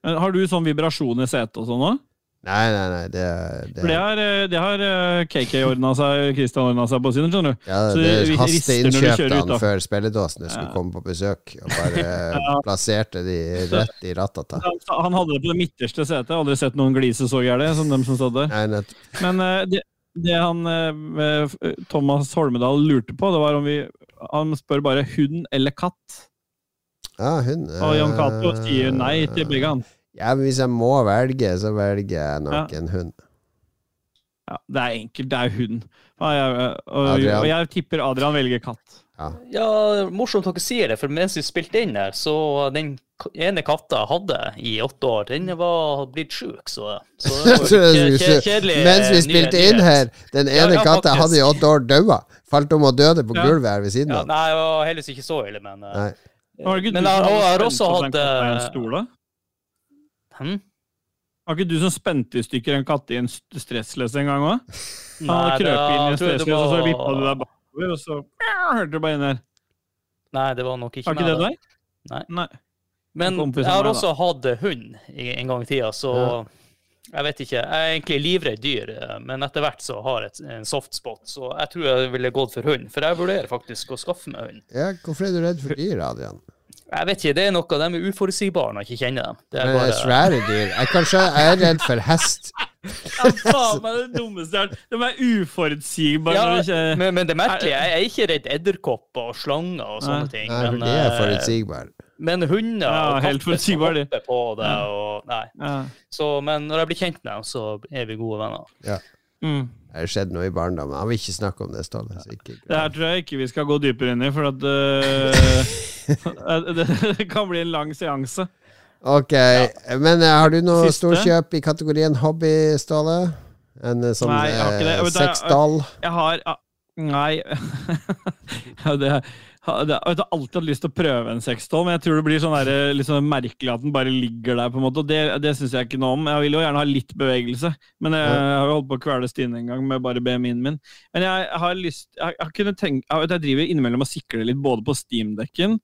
Speaker 2: Har du sånn vibrasjon i setet og sånn òg?
Speaker 1: Nei, nei, nei, det, det,
Speaker 2: det har, eh, det har eh, KK ordna seg, Kristian ordna seg på sin, skjønner du.
Speaker 1: ja, det
Speaker 2: haste
Speaker 1: hasteinnkjøpte han før spilledåsene skulle
Speaker 2: Ja.
Speaker 1: komme på besøk, og bare plasserte de rett i ratata.
Speaker 2: Han, hadde det på det midterste setet. Aldri sett noen glise så gærent som dem som satt der.
Speaker 1: Nei,
Speaker 2: Men eh, det, det han Thomas Holmedal lurte på, det var om vi Han spør bare hund eller katt.
Speaker 1: ja, hun
Speaker 2: Og Jan Cato sier nei til begge, han.
Speaker 1: Ja, men hvis jeg må velge, så velger jeg nok
Speaker 2: Ja.
Speaker 1: en hund.
Speaker 2: Ja, det er enkelt. Det er hund. Og jeg, og, og jeg tipper Adrian velger katt.
Speaker 3: Ja, morsomt dere sier det, for mens vi spilte inn her, så den ene katta jeg hadde i åtte år, den var blitt sjuk, så, så kjedelig
Speaker 1: Mens vi spilte inn her, den ene
Speaker 3: ja,
Speaker 1: katta jeg hadde i åtte år, daua. Falt om og døde på
Speaker 2: Ja.
Speaker 1: gulvet her ved siden
Speaker 3: Ja,
Speaker 1: av.
Speaker 3: nei, det var heldigvis ikke så ille, men eh,
Speaker 1: Nei.
Speaker 3: Men jeg, har også hatt
Speaker 2: katt i en
Speaker 3: eh,
Speaker 2: stol, da?
Speaker 3: Hm?
Speaker 2: Var ikke du som spente i stykker en katt i en st- stressless en gang òg? Han hadde krøpet inn i en stressless, og så vippa du deg bakover, og så hørte du bare inn her.
Speaker 3: Nei, det var nok ikke
Speaker 2: Var ikke
Speaker 3: meg.
Speaker 2: det deg?
Speaker 3: Nei.
Speaker 2: Nei.
Speaker 3: Men jeg har
Speaker 2: meg,
Speaker 3: også hatt hund en gang i tida, så jeg vet ikke. Jeg er egentlig livredd dyr, eh, men etter hvert så har jeg en soft spot, så jeg tror jeg ville gått for hund. For jeg vurderer faktisk å skaffe meg hund.
Speaker 1: Ja, hvorfor er du redd for dyr, Adrian?
Speaker 3: Jeg vet ikke, det er noe, de er uforutsigbare når jeg ikke kjenner dem. Det er bare...
Speaker 1: svære dyr. Jeg, kanskje, jeg er redd for hest.
Speaker 2: Ja, faen meg det dummeste jeg har hørt. De er uforutsigbare.
Speaker 3: Ja,
Speaker 2: ikke-
Speaker 3: men, men det merkelige, jeg er ikke redd edderkopper og slanger og sånne ting.
Speaker 1: Nei,
Speaker 3: men,
Speaker 1: de er
Speaker 3: eh,
Speaker 1: forutsigbare.
Speaker 3: men hunder
Speaker 2: Ja,
Speaker 3: og
Speaker 2: helt
Speaker 3: katter
Speaker 2: forutsigbare, de.
Speaker 3: på det og Nei.
Speaker 2: ja.
Speaker 3: Så, men når jeg blir kjent med dem, så er vi gode venner. Ja.
Speaker 2: mm.
Speaker 1: Det har skjedd noe i barndommen. Han vil ikke snakke om det, Ståle. så ikke
Speaker 2: Det her tror jeg ikke vi skal gå dypere inn i, for at uh, det kan bli en lang seanse.
Speaker 1: Ok, men uh, har du noe storkjøp i kategorien hobby, Ståle? En uh, sånn
Speaker 2: Nei, jeg har ah, Nei ja, det, er det, Jeg har alltid hatt lyst til å prøve en sexdoll, men jeg tror det blir sånn der, sånn merkelig at den bare ligger der. på en måte, og Det, det syns jeg ikke noe om. Jeg vil jo gjerne ha litt bevegelse, men jeg, har jo holdt på å kvele Stine en gang med bare BMI-en min. Men jeg har lyst Jeg, jeg, tenkt, jeg, jeg driver innimellom og sikler litt både på Steam-dekken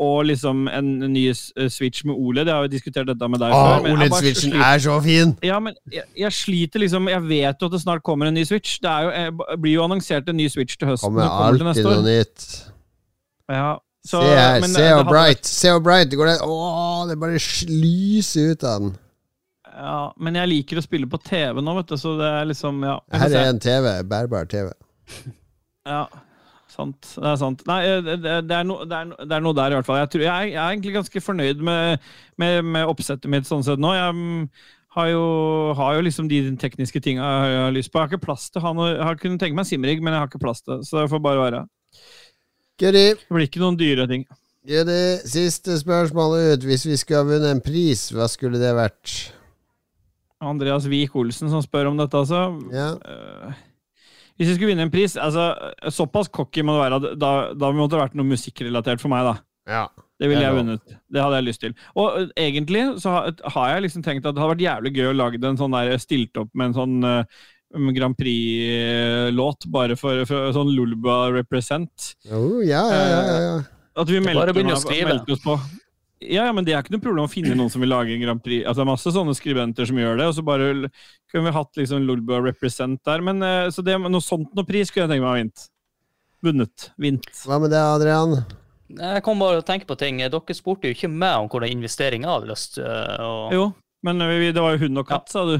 Speaker 2: og liksom en ny Switch med OLED. Jeg har jo diskutert dette med deg
Speaker 1: Å,
Speaker 2: før. jeg
Speaker 1: OLED-switchen er så fin!
Speaker 2: Ja, men jeg, jeg sliter liksom Jeg vet jo at det snart kommer en ny Switch. Det jo, jeg, blir jo annonsert en ny Switch til høsten.
Speaker 1: Kommer alltid noe
Speaker 2: år.
Speaker 1: nytt.
Speaker 2: Ja, så,
Speaker 1: se her,
Speaker 2: men
Speaker 1: se hvor
Speaker 2: hadde
Speaker 1: bright! Se hvor bright! Går det, Åh, det bare lyser ut av den.
Speaker 2: Ja, men jeg liker å spille på TV nå, vet du, så det er liksom Ja.
Speaker 1: Her er en TV. Bærbar TV.
Speaker 2: Ja, sant. Det er sant. Nei, eh, det, det, det, er no, det, er, no- det er noe der, i hvert fall. Jeg, tror, jeg, jeg er egentlig ganske fornøyd med, med, med oppsettet mitt sånn sett nå. Jeg mm, har jo, har jo liksom de tekniske tinga jeg har lyst på. Jeg har ikke plass til å ha noe Jeg har kunnet tenke meg simrig, men jeg har ikke plass til det. Så det får bare være.
Speaker 1: Goody.
Speaker 2: Det blir ikke noen dyre ting.
Speaker 1: Goody. Siste spørsmål ut. Hvis vi skulle ha vunnet en pris, hva skulle det vært?
Speaker 2: Andreas Wiik-Olsen som spør om dette, altså.
Speaker 1: Ja.
Speaker 2: Eh, hvis vi skulle vinne en pris altså, Såpass cocky må det være. Da, da måtte det vært noe musikkrelatert for meg, da.
Speaker 1: ja.
Speaker 2: Det ville jeg vunnet. Det hadde jeg lyst til. Og ø, egentlig så har, har jeg liksom tenkt at det hadde vært jævlig gøy å lage en sånn der stilt opp med en sånn uh, Grand Prix-låt, bare for, for sånn Lulba represent.
Speaker 1: Oh, ja, ja, ja, ja, ja.
Speaker 2: At vi meldte,
Speaker 3: skrive.
Speaker 2: meldte oss på. Ja, ja, men det er ikke noe problem å finne noen som vil lage en Grand Prix. Altså, det er masse sånne skribenter som gjør det, og så bare kunne vi hatt liksom Lulba represent der. Men eh, så det, noe sånt noe pris kunne jeg tenke meg å ha vunnet. Vunnet. Vint.
Speaker 1: Hva med det, Adrian?
Speaker 3: Jeg kom bare og tenke på ting. Dere spurte jo ikke meg om hvordan investeringa hadde lyst Og...
Speaker 2: Jo, men det var jo hund og katt, sa du.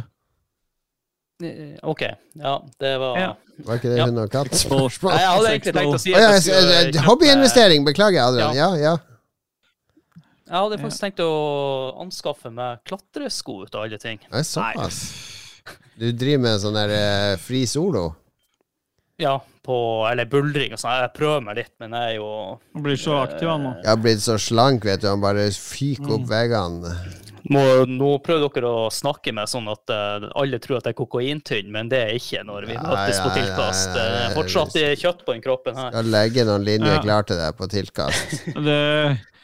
Speaker 3: Eh, OK. Ja, det var
Speaker 2: Ja.
Speaker 1: Var ikke det
Speaker 3: Ja.
Speaker 1: hund og katt?
Speaker 3: Nei, Jeg hadde egentlig tenkt å si
Speaker 1: oh, ja, Hobbyinvestering. Beklager, Adrian. Ja, ja.
Speaker 3: Jeg hadde faktisk tenkt å anskaffe meg klatresko ut av alle ting.
Speaker 1: Nei, såpass. Du driver med sånn der uh, fri solo?
Speaker 3: Ja, på Eller buldring og sånn. Jeg prøver meg litt, men jeg er jo
Speaker 2: Han blir så aktiv, han nå.
Speaker 1: Jeg har blitt så slank, vet du. Han bare fyker
Speaker 2: Mm.
Speaker 1: opp veggene.
Speaker 3: Må, Nå prøver dere å snakke med sånn at uh, alle tror at jeg er kokaintynn, men det er ikke når vi møtes på tilkast.
Speaker 1: nei, nei,
Speaker 3: Det
Speaker 1: nei,
Speaker 3: fortsatt kjøtt på den kroppen her.
Speaker 1: Skal legge noen linjer
Speaker 2: Ja.
Speaker 1: klar til deg på tilkast.
Speaker 2: Det,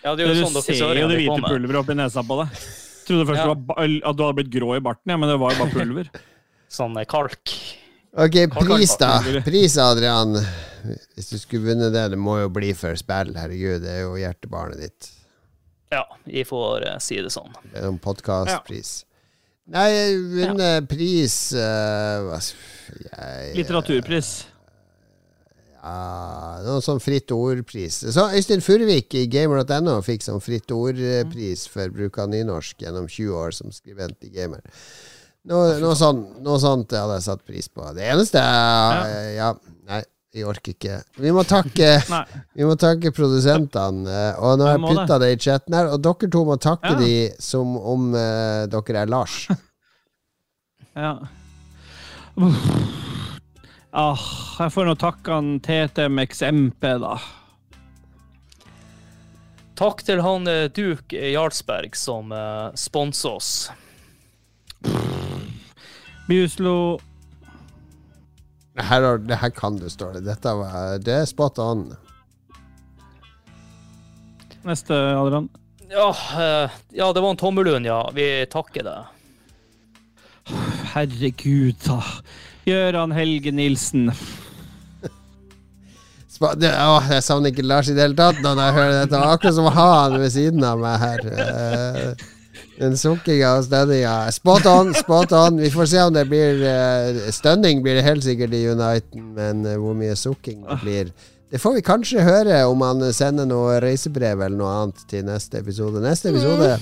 Speaker 3: Ja, det er jo sånn dere
Speaker 2: ser jo det hvite pulveret oppi nesa på deg. Trodde først
Speaker 3: Ja.
Speaker 2: var at du hadde blitt grå i barten, ja, men det var jo bare pulver.
Speaker 3: Sånn eh, kalk.
Speaker 1: Ok, pris, da. Pris, Adrian. Hvis du skulle vunnet det, det må jo bli for spill. Herregud, det er jo hjertebarnet ditt.
Speaker 3: Ja, vi får uh, si det sånn.
Speaker 1: Det er en podkastpris. Nei, vunnet pris uh, hva jeg,
Speaker 2: Litteraturpris.
Speaker 1: Ja, noe sånn fritt ord-pris. Så Øystein Furvik i gamer.no fikk sånn fritt ord-pris for bruk av nynorsk gjennom 20 år som skribent i Gamer. Noe, noe, sånt, noe sånt hadde jeg satt pris på. Det eneste er Ja, nei, vi orker ikke. Vi må takke Vi må takke produsentene. eh, Og nå har jeg putta det i chatten her, og dere to må takke
Speaker 2: Ja.
Speaker 1: de som om uh, dere er Lars.
Speaker 2: Ja. Ah, jeg får nå takke han TTMXMP, da.
Speaker 3: Takk til han eh, Duke Jarlsberg som uh, sponser oss.
Speaker 2: Bjuslo
Speaker 1: her, har- det her kan du, står det. Dette var, det er spot on.
Speaker 2: Neste, Adrian.
Speaker 3: Ja, eh, ja, det var en tommelun, ja. Vi takker deg.
Speaker 2: Herregud, da. Gøran Helge Nilsen.
Speaker 1: Det, å, jeg savner ikke Lars i det hele tatt når jeg hører dette. Akkurat som han ved siden av meg her. Eh, Den sukkinga og. Spot on, spot on. Vi får se om det blir uh, Stønning blir det helt sikkert i Uniten, men uh, hvor mye sukking det blir Det får vi kanskje høre om han sender noe reisebrev eller noe annet til neste episode. Neste episode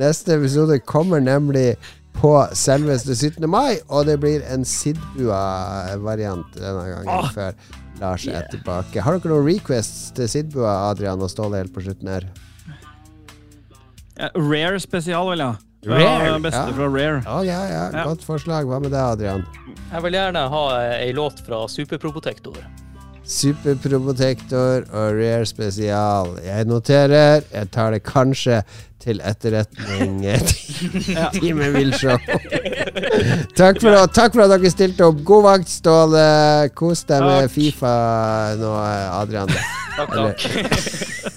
Speaker 1: Neste episode kommer nemlig på selveste 17. mai, og det blir en Sidbua-variant denne gangen, før Lars er tilbake. Har dere noen requests til Sidbua, Adrian og Ståle, helt på slutten her?
Speaker 2: Rare spesial, vel, ja.
Speaker 1: Rare.
Speaker 2: Ja, Beste
Speaker 1: ja.
Speaker 2: fra Rare.
Speaker 1: Ja, ja,
Speaker 2: Ja.
Speaker 1: godt forslag. Hva med deg, Adrian?
Speaker 3: Jeg vil gjerne ha ei låt fra Superprobotektor.
Speaker 1: Superprobotektor og Rare spesial. Jeg noterer. Jeg tar det kanskje til etterretning. Time Wilshow. takk, for, takk for at dere stilte opp. God vakt, Ståle. Kos deg med
Speaker 2: Takk.
Speaker 1: Fifa nå, Adrian.
Speaker 3: Takk,
Speaker 1: Eller-
Speaker 3: takk.